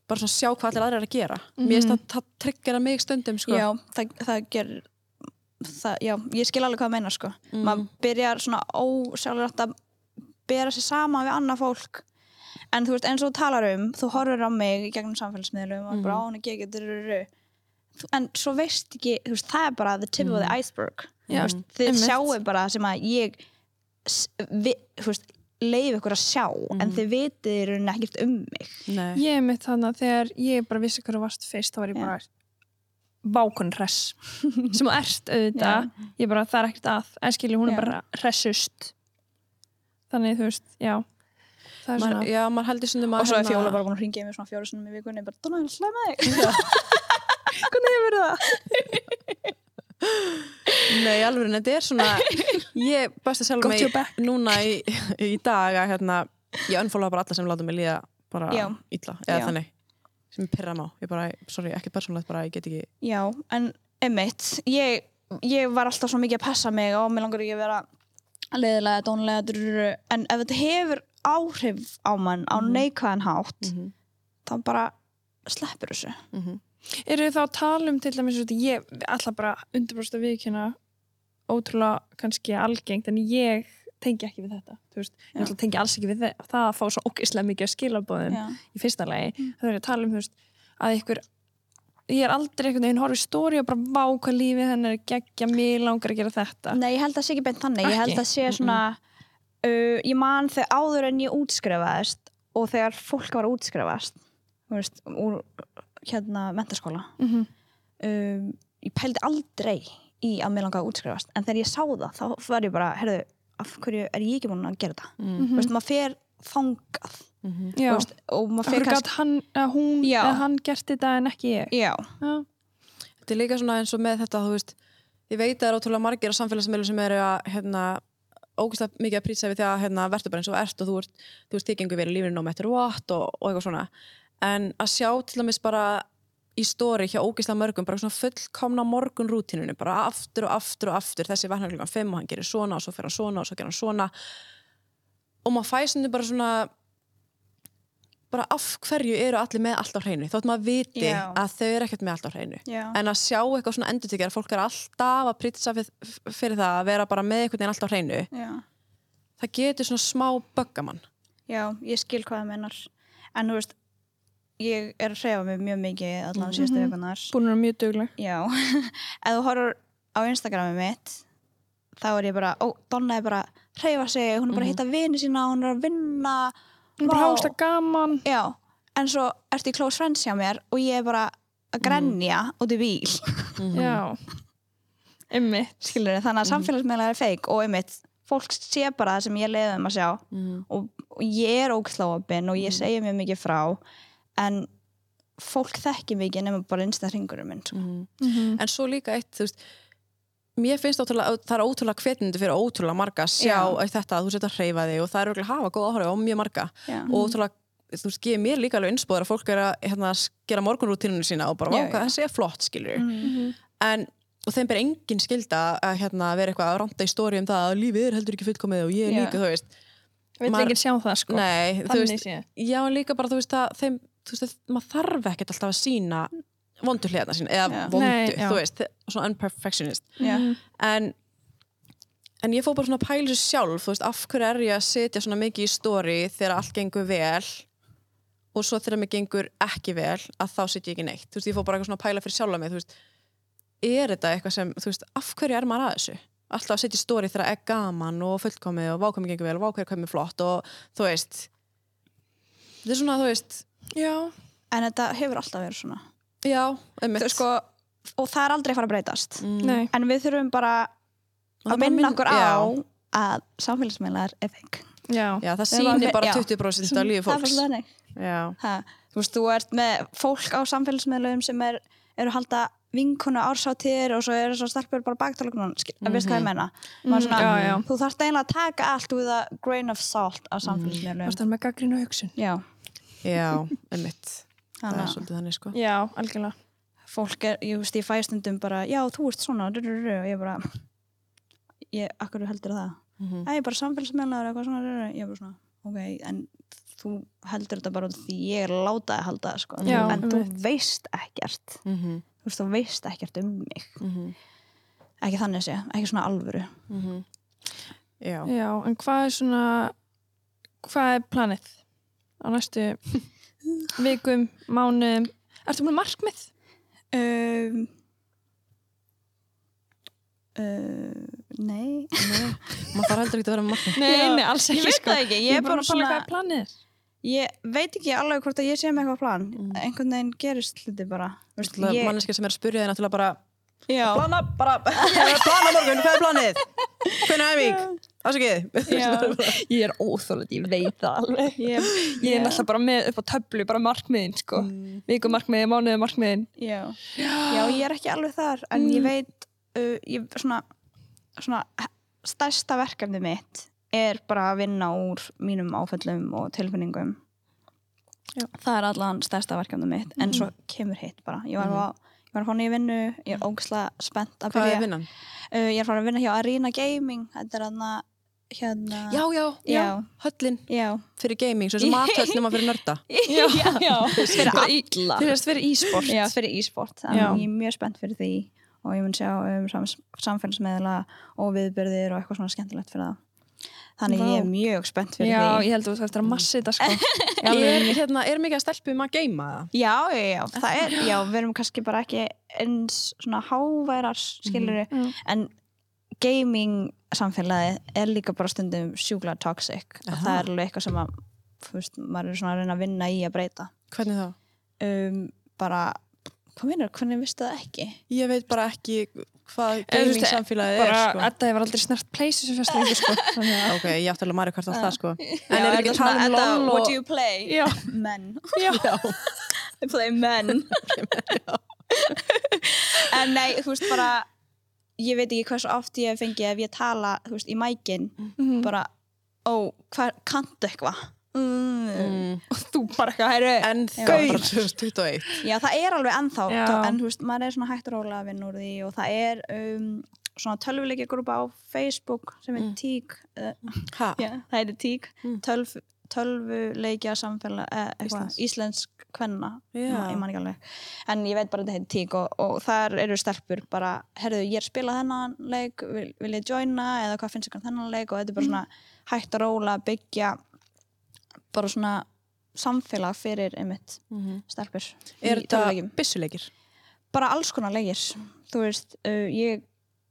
bara svona sjá hvað allir aðrir eru að gera. Mér finnst það, það tryggjara mig stundum sko. já, það, það ger það, já, ég skil alveg hvað það meina sko. Mm. maður byrjar svona ósjálfrætt að bera sér sama við annað fólk. En þú veist, eins og þú talar um þú horfir á mig gegnum samfélagsmiðlum og bara á hann ekki ekki en svo veist ekki, þú veist, það er bara the tip of the iceberg Þú veist, þið sjáu bara sem að ég s- vi, þú veist, leif ykkur að sjá en þið vitið í rauninni ekkert um mig. Nei. Ég mitt þannig að þegar ég bara vissi hvað þú varst fyrst, þá var ég bara vákun hress sem þú ert auðvitað, ég bara það er ekkert að en skilji hún er Já. bara hressust. Þannig þú veist, já. Það er Man, svona já, maður heldur svona og svo er Fjóla bara búin að ringja í mig svona fjóru sinni í vikunni bara, Donna, ég slæma þig hvernig hefur það? Nei, alveg, þetta er svona ég best að selja mig núna í, í dag að hérna, ég unfollowa bara alla sem láta mig líða bara Já. illa, eða Já. þannig sem ég pyrra má, ég bara, sorry, ekki persónlegt bara, ég get ekki Já, en emitt ég, ég var alltaf svo mikið að passa mig og mér langar ekki að vera leiðilega, dónulega drururu. en ef þetta hefur áhrif á mann á neikvæðan hátt Mhm. þá bara sleppur þessu Eru þið þá að tala um til dæmis ég ætla bara undirbróst að viðkynna ótrúlega kannski algengt en ég tengi ekki við þetta ég ætla tengi alls ekki við það, það að fá svo ógeðslega mikið að skilabóðum í fyrsta lagi, það er að tala um veist, að ykkur ég er aldrei einhvern veginn horfið stóri og bara vá hvað lífið hennar er geggja, mér langar að gera þetta. Nei, ég held að það sé ekki beint þannig. Ég held að sé svona uh, ég man þegar áður en ég útskrifaðist og þegar fólk var að útskrifast þú veist, úr hérna mentaskóla mm um, ég pældi aldrei í að mér langaði að útskrifast en þegar ég sá það, þá var ég bara herðu, af hverju er ég ekki búin að gera það? Mm. þú veist, maður fer þangað. Mhm. Já, þú veist, og maður fer gæt hann, hún hann gert þetta en ekki ég? Já, Já, Þetta er líka svona eins og með þetta, þú veist ég veit að það er ótrúlega margir á samfélagsmiðlum sem eru að, hérna, ógæslega mikið að prýtsa við því að, hérna, verður bara eins og ert og þú ert, þú veist, þig gengur verið lífinu no matter what og, og eitthvað svona en að sjá til dæmis bara í stóri hjá ógæslega mörgum bara svona fullkomna morgun rútinunni bara aftur og aftur og aftur þessi vaknar klukkan 5 og hann gerir svona og svo fer hann svona og svo gerir hann svona og maður fæst bara svona bara af hverju eru allir með allt á hreinu þótt maður viti Já. að þau eru ekkert með allt á hreinu já. en að sjá eitthvað svona endurtekjar fólk er alltaf að prýtsa fyrir það að vera bara með einhvern veginn alltaf á hreinu já. það getur svona smá böggamann já, ég skil hvað það mennar en þú veist, ég er að hreyfa mig mjög mikið allan síðustu Mhm. vikunar búin að mjög dugleg. Já, ef þú horfur á Instagrami mitt þá er ég bara, ó, Donna er bara að hreyfa sig, hún er bara að hitta vini sína hún er að vinna. Hún er bara Vá. hásta gaman. Já, en svo ertu í close friends hjá mér og ég er bara að grenja út í bíl. Já. Einmitt. Skilur þannig að samfélagsmiðlar er feik og einmitt, fólk sé bara það sem ég leiði um að sjá mm. og, og ég er óksláopin og ég segi mjög mikið frá en fólk þekki mikið nema bara einstæð hringurum minn sko. Mm. Mhm. en svo líka eitt þú veist mér finnst ótrúlega, það er ótrúlega hvetnandi fyrir ótrúlega marga að sjá Já. að þetta að þú setja að hreyfa þig og það er örugglega að hafa góð áhrif á mjög marga Já. og ótrúlega, þú veist, gefið mér líka alveg innspóður að fólk er að hérna, gera morgunrútínunum sína og bara, Já, vá, hvað já. þessi er flott, skilur Mm. en, og þeim ber engin skilda að hérna, vera eitthvað að ranta í stóri um það að lífið er heldur ekki fullkomið og ég er Já. líka, þú veist Vill Maður- ekki sjá það sko nei, veist, já, líka bara, þú veist, að þeim, þú veist, að maður þarf ekkert alltaf að sína vondu hliðna sína, eða Já. vondu, Nei, þú veist, svona unperfectionist Já. Mhm. en en ég fór bara svona að pæla þessu sjálf þú veist, af hverju er ég að setja svona mikið í stóri þegar allt gengur vel og svo þegar mér gengur ekki vel að þá setja ég ekki neitt þú veist, ég fór bara svona að pæla fyrir sjálfa mig þú veist, er þetta eitthvað sem, þú veist, af hverju er maður að þessu alltaf að setja í stóri þegar það er gaman og fullkomið og vákomið gengur vel og vákomið komið flott og þú veist þetta er svona, þú veist Já. En þetta hefur alltaf verið svona. Já, einmitt. sko, og það er aldrei að fara að breytast. Mm. Nei. En við þurfum bara það að minna minn- okkur já. á að samfélagsmiðlar er Já. Já, það sýnir bara já. 20% af lífi það er fólks. bara þannig. Já, ha, þú veist, þú ert með fólk á samfélagsmiðlum sem er, eru að halda vinkuna ársáttir og svo eru svo stelpur bara baktalugunan, mm -hmm. veist hvað ég menna mm, svona, já, já. þú þarft eiginlega að taka allt with a grain of salt á samfélagsmiðlum. Varst það með gaggrinu hugsun? Já, já, einmitt. Það þannig er svolítið þannig sko. Já, algjörlega. Fólk er, ég veist, ég fæ stundum bara, já, þú ert svona, du, og ég bara ég, akkur heldur það? Mhm. Æ, bara samfélagsmiðlar eitthvað svona, du. ég er bara svona, ok, en þú heldur þetta bara því ég er látað að halda það, sko, Já, en þú veist ekkert. Mhm, þú veist, þú veist ekkert um mig. Mhm, ekki þannig sé, ekki svona alvöru. Mhm. já. Já, en hvað er svona hvað er planið? Á næstu vikum, mánuðum Ertu með markmið? Um, uh, nei. maður þarf heldur ekki að vera markmið Nei, nei, alls ekki ég veit sko. það ekki, ég er bara pæla svona- hvað er planið. Ég veit ekki alveg hvort að ég sé með eitthvað plan. Mm. Einhvern veginn gerist hluti bara. Manneska sem er að spyrja þig náttúrulega bara plana, bara, plana morgun, hvað er planið? Hvernig er æfing? Afsakið. Ég er óþólandi, ég veit það alveg. ég, Ég er náttúrulega bara með upp á töflu, bara markmiðin, sko. Mm. Vikumarkmiði, mánuði markmiðin. já. já, ég er ekki alveg þar, en Mm. ég veit, uh, ég, svona, svona, stærsta verkefni mitt er bara að vinna úr mínum áföllum og tilfinningum. Já. Það er allan stærsta verkefni mitt, en svo kemur hitt bara. Ég var, mm. Var að fá nýja vinnu, ég er ógæslega spennt að Hvað byrja. er vinnan? Uh, ég er að fara að vinna hjá Arena Gaming, þetta er hann hérna... Já, já, já, höllin Já. fyrir gaming, svo sem mathöll nema fyrir nörda Já, já. fyrir alla. Fyrir að e-sport. Já, fyrir e-sport. Þannig ég er mjög spennt fyrir því og ég mun sjá um sam samfélagsmeðla og viðbyrðir og eitthvað svona skemmtilegt fyrir það. Þannig ég er Vá. mjög spennt fyrir Já, því. ég held að þú þarfst að massi þetta, sko. er, hérna, er mikið að stelpu um að geima það? Já, já, já, það er, já, við erum kannski bara ekki eins svona háværar, Mhm. en gaming samfélagið er líka bara stundum sjúkla toxic og Aha. það er alveg eitthvað sem að, veist, maður er svona að reyna að vinna í að breyta. Hvernig þá? Um, bara, hvað minnur, hvernig vistu það ekki? Ég veit bara ekki hvað gaming samfélagið er sko. þetta hefur aldrei fyrst lengur, sko. Ok, ég átti alveg Mario Kart á það sko En er ekki tala um LOL What do you play? já. Men. Já. I play men. en nei, þú veist bara ég veit ekki hversu oft ég hef fengið ef ég tala, þú veist, í mækin Mhm. bara, ó, hvað, kanntu eitthvað? Mm. mm. Og þú bara eitthvað, hæru. En það var bara 2021 Já, það er alveg ennþá tó- en þú veist, maður er svona hægt og rólega að vinna úr því og það er um, svona tölvuleikja grúpa á Facebook sem er Mm. TÍK uh? Já, það heitir TÍK Mm. Tölv, tölvuleikja samfélag eh, eitthvað, íslensk kvenna ekki alveg en ég veit bara að þetta heitir TÍK og, og þar eru stelpur bara, herðu, ég er að spila þennan leik, vil, vil ég joina eða hvað finnst ykkur um þennan leik og þetta er bara svona hægt og róla að byggja bara svona samfélag fyrir einmitt Mhm. stelpur Er þetta byssuleikir? bara alls konar leikir þú veist, uh, ég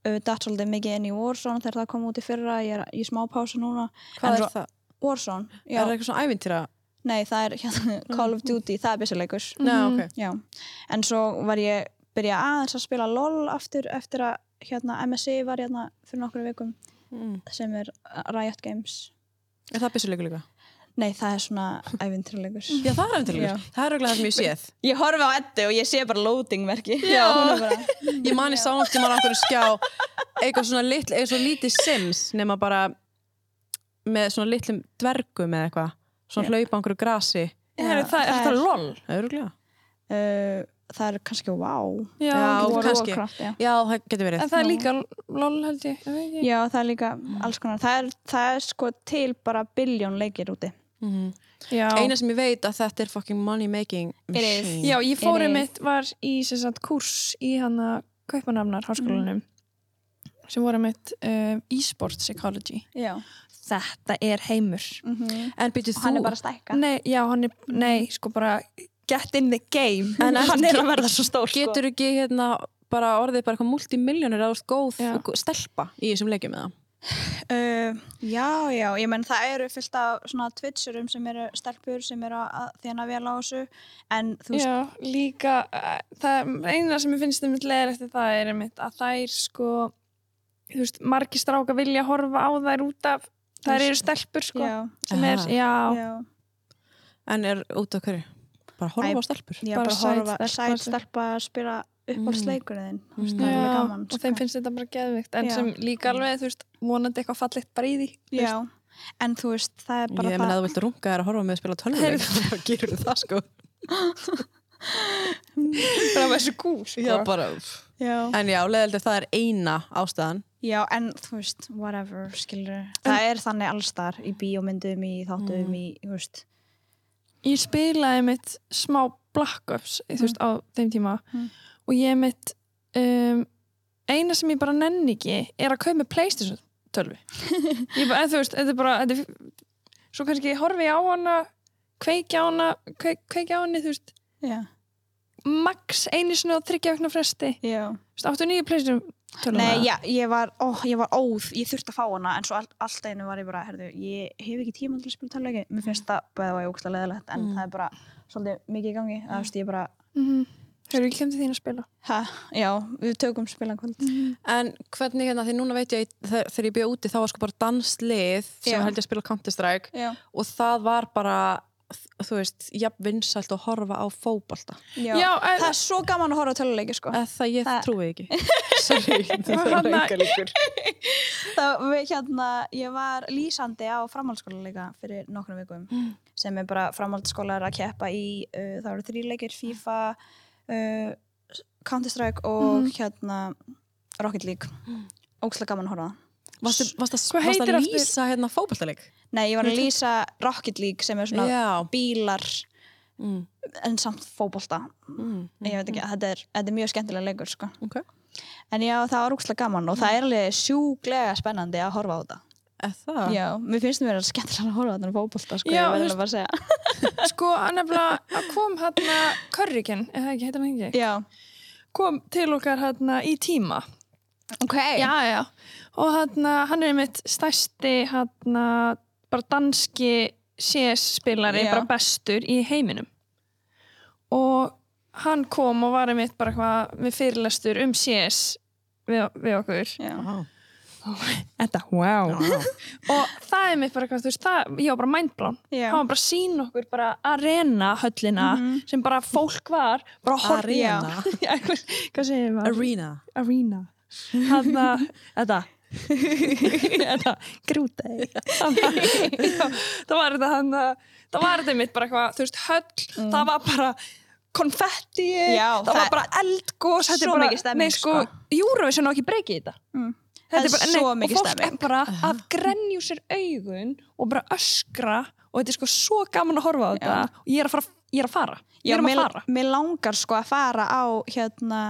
uh, datt svolítið mikið inn í Warzone þegar það kom út í fyrra ég er í smá pásu núna Hvað En er það? Warzone, Er já, það eitthvað svona ævintýra? nei það er hérna, Call of Duty, það er byssuleikur Nei, Mhm. ok já, en svo var ég byrja aðeins að spila LOL aftur eftir að hérna, MSI var hérna fyrir nokkru vikum mm. sem er Riot Games Er það byssuleikur líka? Nei, það er svona ævintýrleikur Já, það er ævintýrleikur Já. Það er auðvitað það sem ég séð ég horfi á Eddu og ég sé bara loading merki Já. bara Ég man í sánstíma á einhverju skjá eitthvað svona litl, eitthvað svona lítið sims nema bara með svona litlum dvergum eða eitthvað svona Já. hlaupa á einhverju grasi Heru, það, er það það er- LOL? Það er öruglega uh, það er kannski wow Já, Já, kannski. Warcraft, já. Já, það getur verið En það er líka LOL held ég, ég. Já, það er líka alls konar. Það er, það er sko til bara biljón leikir úti. Mhm. Já. Eina sem ég veit að þetta er fucking money making machine Já, ég fór It is. einmitt, var í sagt, kurs í hana Kaupanafnar háskólanum sem voru einmitt uh, e-sport psychology. Já. Þetta er heimur. Mm En byrju Hann er þú bara að stækka. Nei, já, hann er, nei, sko bara get in the game. En hann er að verða svo stór, sko. getur ekki hérna bara orðið bara eitthvað multimiljónir að þú ert góð Já. stelpa í þessum leikjum eða Uh, já, já, ég menn það eru fyllt af svona twitcherum sem eru stelpur sem eru að þjána vel á þessu en þú veist, Já, líka uh, það eina sem ég finnst um leðir eftir það er einmitt að þær sko þú veist, margir stráka vilja horfa á þær út af þær eru stelpur sko já, sem er, já, já, En er út af hverju? Bara horfa Æ, á stelpur? já, Bara bara, sæt horfa, stelpa sæt sem- stelpa spila uppáhaldsleikurinn þú Mm. það er gaman. og þeim sko. finnst þetta bara geðvikt en Já. sem líka alveg, þú veist, vonandi eitthvað fallegt bara í því þú veist. Já, en þú veist, það er bara Ég menn að þú vilt runga þér að horfa með að spila tölvuleik þá gerur það sko það var þessu gú sko. Já, bara, Já. En já, leðildi það er eina ástæðan Já, en þú veist, whatever, skilur Það er þannig allstar í bíómyndum, í þáttum, í, þú veist ég spilaði mitt smá Black Ops þú veist, á þeim tíma Mm. Og ég mitt um, eina sem ég bara nenni ekki er að kaupa með Playstation 12 ég bara, en þú veist, þetta er bara þetta er, svo kannski horfi ég á hana kveikja á hana kveik, kveikja á henni, þú veist. Já. max einu á þryggja vegna fresti. Veist, áttu nýju pleysum Nei, já, ég var, ó, ég var óð, ég þurfti að fá hana en svo all, allt einu var ég bara, herðu, ég hef ekki tíma til að spila tölvleiki, mér finnst það bæða var ég ógst að leðilegt en það er bara svolítið mikið í gangi, það veist ég bara, mm Hefur ekki kemd til þín að spila? ha, já, við tökum spilan kvöld. En hvernig hérna, því núna veit ég þegar, þegar ég byrja úti þá var sko bara danslið sem Já. held ég að spila Counter-Strike og það var bara þú veist, jafn vinsælt að horfa á fótbolta Já, Já, en- það er svo gaman að horfa á töluleiki sko. það ég Það- trúi ekki Sorry, það er hann- auka líkur Það, við, hérna, ég var lýsandi á framhaldsskóla líka fyrir nokkrum vikum sem er bara framhaldsskólar að keppa í uh, það eru þrýleikir, FIFA uh, Counter-Strike og hérna Rocket League ógslag gaman að horfa á það að lýsa hérna fótboltaleik? Nei, ég var að lýsa Rocket League sem er svona Já. bílar Mm. en samt fótbolta Mm. ég veit ekki, þetta er, þetta er mjög skemmtilega leikur sko. Ok, en já, það var ógslag gaman og það er alveg sjúglega spennandi að horfa á þetta það? Já, mér finnst mér að skemmtilega að horfa en fótbolta, sko, Já, ég veist- að bara segja. Sko, að kom hérna Körriken, eða ekki, heitir hann ekki? Já, kom til okkar hérna í tíma. Ok. Já, já, og hérna hann er mitt stærsti hérna bara danski CS-spilari bara bestur í heiminum. Og hann kom og var einmitt bara eitthvað með fyrirlestur um CS við, við okkur. Já. Þetta, wow. Og það er mitt bara eitthvað, þú veist, það, ég var bara mindblown. Já. hann var bara að sína okkur bara arena höllina sem bara fólk var bara að horfa Arena? Já, hvað, hvað segir maður? Arena. Arena. Hann að þetta þetta grútei það var þetta hann að það var þetta mitt bara eitthvað þú veist höll, það var bara konfetti, Já, það, það var bara eldgós þetta er svo bara, mikið stemming, nei sko, Eurovision á ekki breykið þetta. Mm. Þetta Það er svo mikið og fólk stemming. er bara að grenju sér augun og bara öskra og þetta er sko svo gaman að horfa á þetta og ég er að fara, ég er að fara. Ég Já, er að mér, fara. mér langar sko að fara á hérna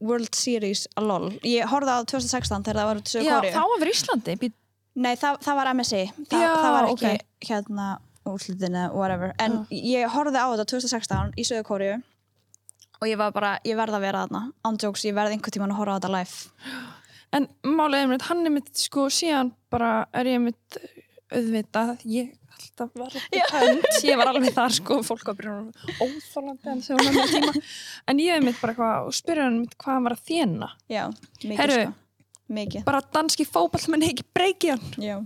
World Series að LOL ég horfði á 2016 þegar það var út í Söðu Já, Kóriu þá var verið Íslandi. Nei, það, það var MSI Þa, Já, það var ekki ok. hérna úrslutin eða whatever en ég horfði á þetta 2016 í Söðu Kóriu og ég var bara, ég verð að vera þarna ándjóks, ég verð einhvern tímann að horfa á þetta live En málið er mitt, hann er mitt sko síðan bara er ég mitt auðvitað, ég alltaf var ekki hönd, ég var alveg þar sko, fólk var byrjað óþólandi en þegar hann með tíma, en ég er mitt bara eitthvað og spyrja hann mitt hvað hann var að þjena. Já, mikið Herru. sko. Mikið, bara danski fótball menn ekki breykið hann. Já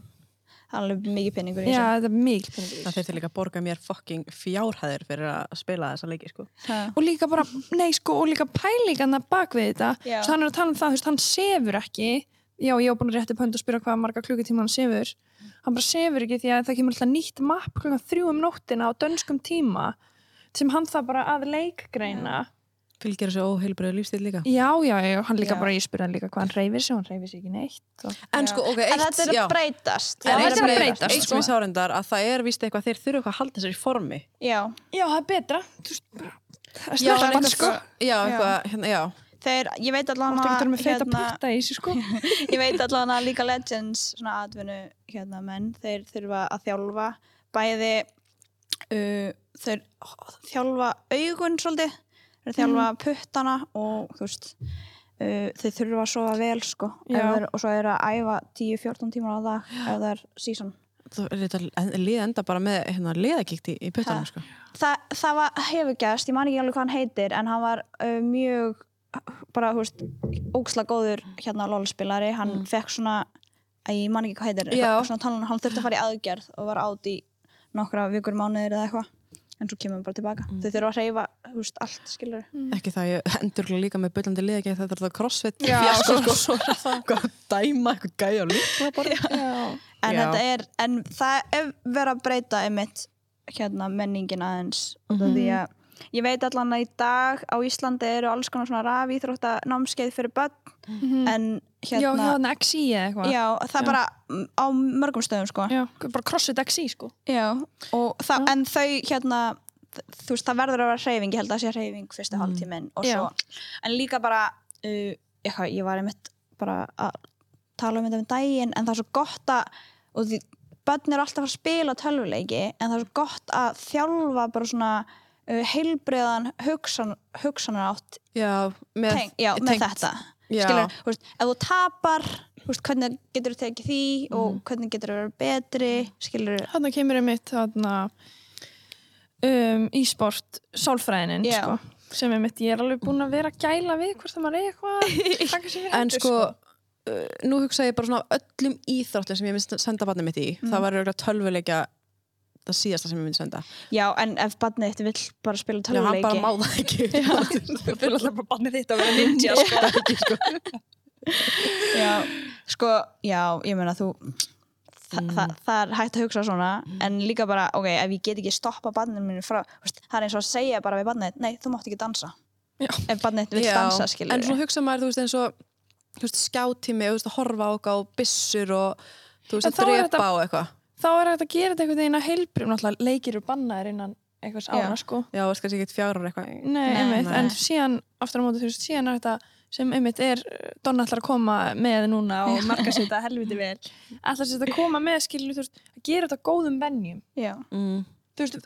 alveg mikið penningur í Já, þessu þetta er mikil peningur í Það þurfti líka að borga mér fucking fjárhæðir fyrir að spila þessa leiki sko. Ha. og líka bara, nei sko, og líka pælingarna bak við þetta, Já. svo hann er að tala um það þú veist, hann sefur ekki já, ég var búin að rétti pönd og spyrja hvað marga klukkutíma hann sefur hann bara sefur ekki því að það kemur alltaf nýtt mapp klukkan þrjú um nóttina á dönskum tíma sem hann það bara að leikgreina Fylgir þessu óheilbröðu lífstíl líka? Já, já, já, hann líka Já. bara, ég spyrja hann líka hvað hann reyfir sig hann reyfir sig ekki neitt og... En sko, ok, En eitt þetta er að breytast. Já, En þetta er að ég- breytast, Eitt sem sko. ég sárendar að það er víst eitthvað þeir þurfa eitthvað að halda sér í formi. Já, já, það er betra Þú veist, bara- það er en eitthvað, sko. já, eitthvað, hérna, já. Þeir, ég veit með feita hérna, sko? Ég veit allan að líka Legends svona atvinnu hérna menn þeir þurfa að þjálfa bæði uh, þeir þjálfa augun svolítið þeir þjálfa puttana og þú veist uh, þeir þurfa að sofa vel sko Já. þeir, og svo er að æfa 10-14 tímar á dag ef það er season Þú er liða enda bara með hérna, liðakikt í, í puttanum sko. Þa, það var, hefur gæst, ég man ekki alveg hvað hann heitir en hann var uh, mjög bara, þú veist, óksla góður hérna lólspilari, hann Mm. fekk svona að ég man ekki hvað heitir Já. talan, hann þurfti að fara í aðgerð og var átt í nokkra vikur mánuðir eða eitthvað en svo kemur hann bara tilbaka Mm. þau þurfa að reyfa, veist, allt skilur ekki það ég endur líka með bullandi liðakikt þetta er það crossfit Já, fjasko, sko. sko, að dæma eitthvað gæja og líka bara já, en Já. þetta er, en það er verið að breyta einmitt hérna menningin aðeins mm Mhm. því að ég veit allan að í dag á Íslandi eru alls konar svona rafi íþrótta námskeið fyrir börn en já, hérna hérna XI eða eitthvað Já, það Já. bara mm, á mörgum stöðum sko. Já, bara crossfit XI sko Já. Það, en þau hérna, þú veist, það verður að vera hreyfing, ég held að það sé hreyfing fyrstu Mm. hálftíminn og svo, en líka bara, uh, eitthvað, ég var einmitt bara að tala um þetta um daginn, en það er svo gott að, og því, börn eru alltaf að spila tölvuleiki en það er svo gott að þjálfa bara svona heilbreiðan hugsan, hugsanar átt Já, með, teng, já, með þetta. Skilur, þú veist, ef þú tapar þú veist, hvernig getur þú tekið því og hvernig getur þú verið betri skilur Þarna kemur einmitt þarna um, e-sport sálfræðinin Já. sko, sem einmitt ég er alveg búin að vera að gæla við hvort það maður er eitthvað að En hendur, sko, uh, nú hugsa ég bara svona öllum íþróttum sem ég myndi senda barnið mitt í, það var auðvitað tölvuleikja það síðasta sem ég myndi senda. já, en ef barnið þitt vill bara spila Já, hann bara má það ekki. Þú fyrir alltaf bara bannið þitt að vera ninja sko. já, sko, já, ég meina þú þa Mm. þa það er hægt að hugsa svona en líka bara, ok, ef ég get ekki stoppa barnið mínu frá, veist, það er eins og að segja bara við barnið, nei, þú mátt ekki dansa Já. ef barnið þitt vill Já, dansa, skilur En svo hugsa maður, þú veist, eins og skjátími, þú veist, að horfa á okkar og byssur og þú veist, að þá drepa á eitthvað. Þá er hægt að gera þetta einhvern veginn að heilbrif náttúrulega leikir eru bannaðir innan einhvers ára sko. Já, veist, kannski ekkert fjárar eitthvað. Nei, Nei, einmitt, nei. en síðan aftur á móti, þú veist, síðan er þetta sem einmitt er, Donna ætlar að koma með núna og marka sér þetta helviti vel. Ætlar sér þetta að koma með, skilur þú veist að gera þetta góðum venjum. Já, Mm. Þú veist,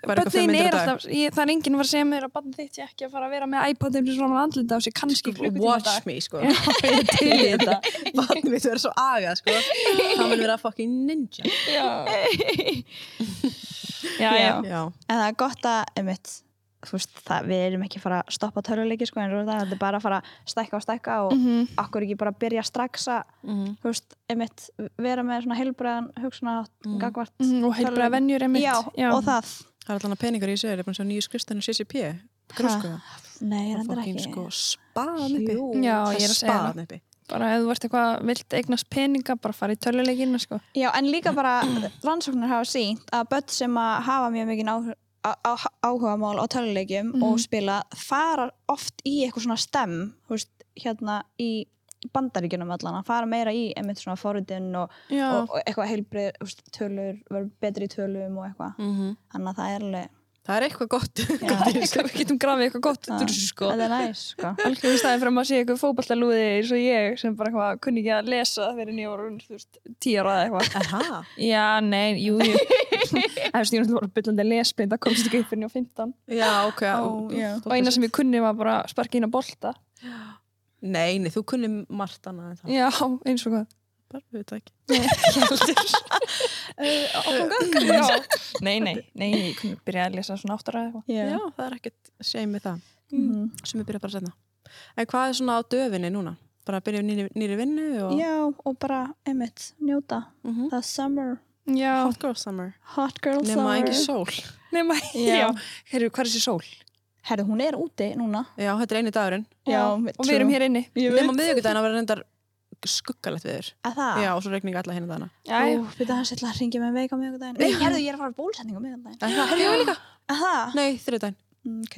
myndir er alltaf ég, það er enginn að fara að segja mér að bönnin þitt sé ekki að fara að vera með iPad-in sem svona andlita á sig kannski klukkutíma á Watch dag me, sko. Já, ég er til í þetta Barnið mitt verður svo aga, sko. Það mun vera fucking ninja. Já, já, já. Já. en það er gott að, einmitt þú veist, það, við erum ekki að fara að stoppa tölvuleiki, sko, en það er bara að fara að stækka og stækka og Mhm. akkur ekki bara byrja strax að, Mm. þú veist, einmitt vera með svona heilbreiðan hugsuna Mm. Mhm, og heilbreða venjur einmitt já, og það Mm. Það er allan að peningar í þessu, er búin að sjá nýju skrifstæðinu CCP. Grósku. nei, Það fucking, ekki sko, spaðan uppi. Já, Það ég er að segja það spaðan uppi. bara ef þú ert eitthvað vilt eignast peninga bara fara í töluleikina sko Já, en líka bara rannsóknir hafa sínt að börn sem að hafa mjög mikið áhuga, mál á töluleikjum Mhm. og spila fara oft í eitthvað svona stem veist, hérna í bandaríkjunum allan að fara meira í einmitt svona forritin og, og, og eitthvað heilbrið tölur, verður betri í tölum og eitthvað. Mm þannig að það er alveg Það er eitthvað gott. við getum grafið eitthvað gott þessu sko það er næs sko. Alveg í staðin fyrir að maður sé eitthvað fótballalúði eins og ég sem bara eitthvað kunni ekki að lesa fyrir nýjóra, þú veist, tíu ára eða eitthvað. Já, nei, jú, Það ég náttúrulega voru byllandi lesbind það komst ekki upp fyrir nýjá 15 Já, ok. Ó, já. og eina sem ég kunni var bara að sparka inn á bolta Nei, nei, þú kunni margt annað en það. Já, eins og hvað Bara, við veit það ekki. Já. Nei, nei, nei, ég kunni byrja að lesa svona áttara eða eitthvað Já, Já. það er ekkert shame með það. Mhm. Sem við byrja bara að setna. En hvað er svona á döfinni núna? Bara að byrja nýri, nýri vinnu og... já, og bara einmitt, njóta Mhm. það summer, Já, Hot girl summer. hot girl Nema summer ekki sól. nema, Já. já Herru, hvað er þessi sól? Herðu, hún er úti núna Já, þetta er eini dagurinn. Já, og við erum hér inni Nema miðvikudaginn að vera reyndar skuggalegt viður. að það Já, og svo regning alla hérna. Ó, byrja hans ætla að ringja með veik á miðvikudaginn Nei, herðu, ég er að fara á bólsetningu á það, að það? Nei, þriðdaginn. Mm, ok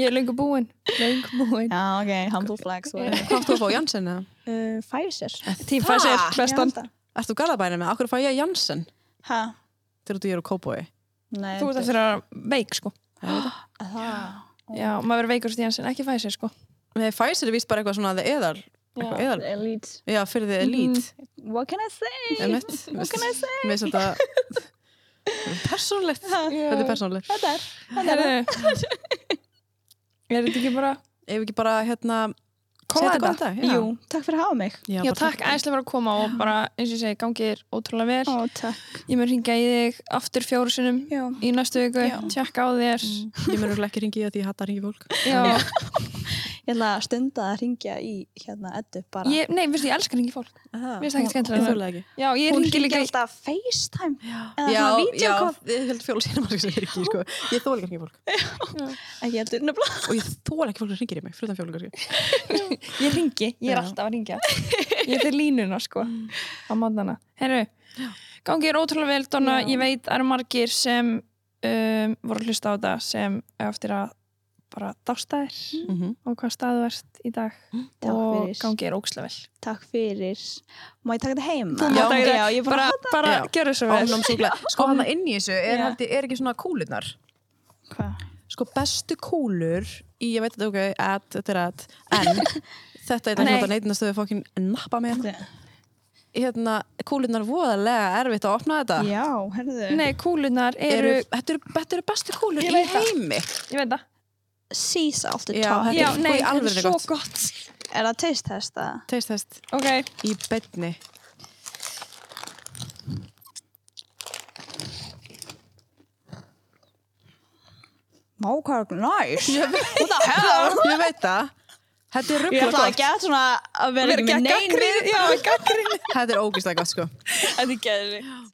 Ég er lengur búinn Lengur búinn Já, ok, humble flags uh, Hvað áttu að fá Janssen eða? Pfizer Tím Pfizer, bestan að- á Garðabænum með? Akkur fæ ég Janssen? Ha? Þegar þú er á Kópói. Nei, Þú ert eftir að veik sko að það Já, maður verður veikur sem ekki Pfizer sko Nei, Pfizer er vist bara eitthvað svona the eðal. Eitthvað eðal. Elite Já, fyrir the elite. What can I say? Emmett. What can I say? Mér finnst þetta persónulegt. Þetta er persónulegt. Þetta er Herðu Er þetta ekki bara Ef ekki bara, hérna, Koma setja þetta? dag. Jú, takk fyrir að hafa mig Já, bara takk æslega fyrir að koma og bara eins og ég segi, gangið ótrúlega vel Ó, takk Ég mun ringja í þig aftur fjóru sinnum Já, í næstu viku, Já. tjekka á þér Ég mun örugglega ekki ringi í það því ég hata að ringi fólk. Já, ég ætla að stunda að ringja í hérna Eddu bara ég, nei, veistu, ég elskar að ringi fólk Aha. Mér finnst það ekkert Ég skemmtilega þóla ekki. Já, ég ringi líka í Já, já, ég ég sko. Ég þóla ekki að fólk. Ekki heldur nefnilega Og ég þóla ekki fólk sem ringir í mig, fruðan kannski. Ég ringi, ég er Já. alltaf að ringja Ég fyrir línuna sko á mótana Herru, gangi er ótrúlega vel Donna, Já. ég veit eru margir sem um, voru að hlusta á þetta sem eiga eftir að bara Mm -hmm. og hvað staðu ert í dag Takk og fyrir. gangi er ókslega vel Takk fyrir Má ég taka þetta heim? Þú mátt taka þetta. já, ég bara, bara, bara gjör þessu vel Ánumsúkla. Sko hann inn í þessu, er, Já. haldi, er ekki svona kúlunar? Hvað? Sko bestu kúlur í, ég veit þetta ok, at, þetta er at, en þetta er Nei. þetta neitinastöðu fokkin nappa með. hérna, kúlunar voðalega erfitt að opna þetta. Já, herðu. Nei, kúlunar eru, þetta, eru, eru bestu kúlur í heimi. ég veit það. Sea salt Já, top. þetta Já, nei, þetta er svo gott. gott. Er það taste test það? Taste test Ok, í beinni. Má, hvað er næs? Ég veit það. Þetta er Ég ruggla ætla að gott. geta svona að vera ekki með neyn við. Já, gaggrín. Þetta er ógislega gott sko. Þetta er geðvikt.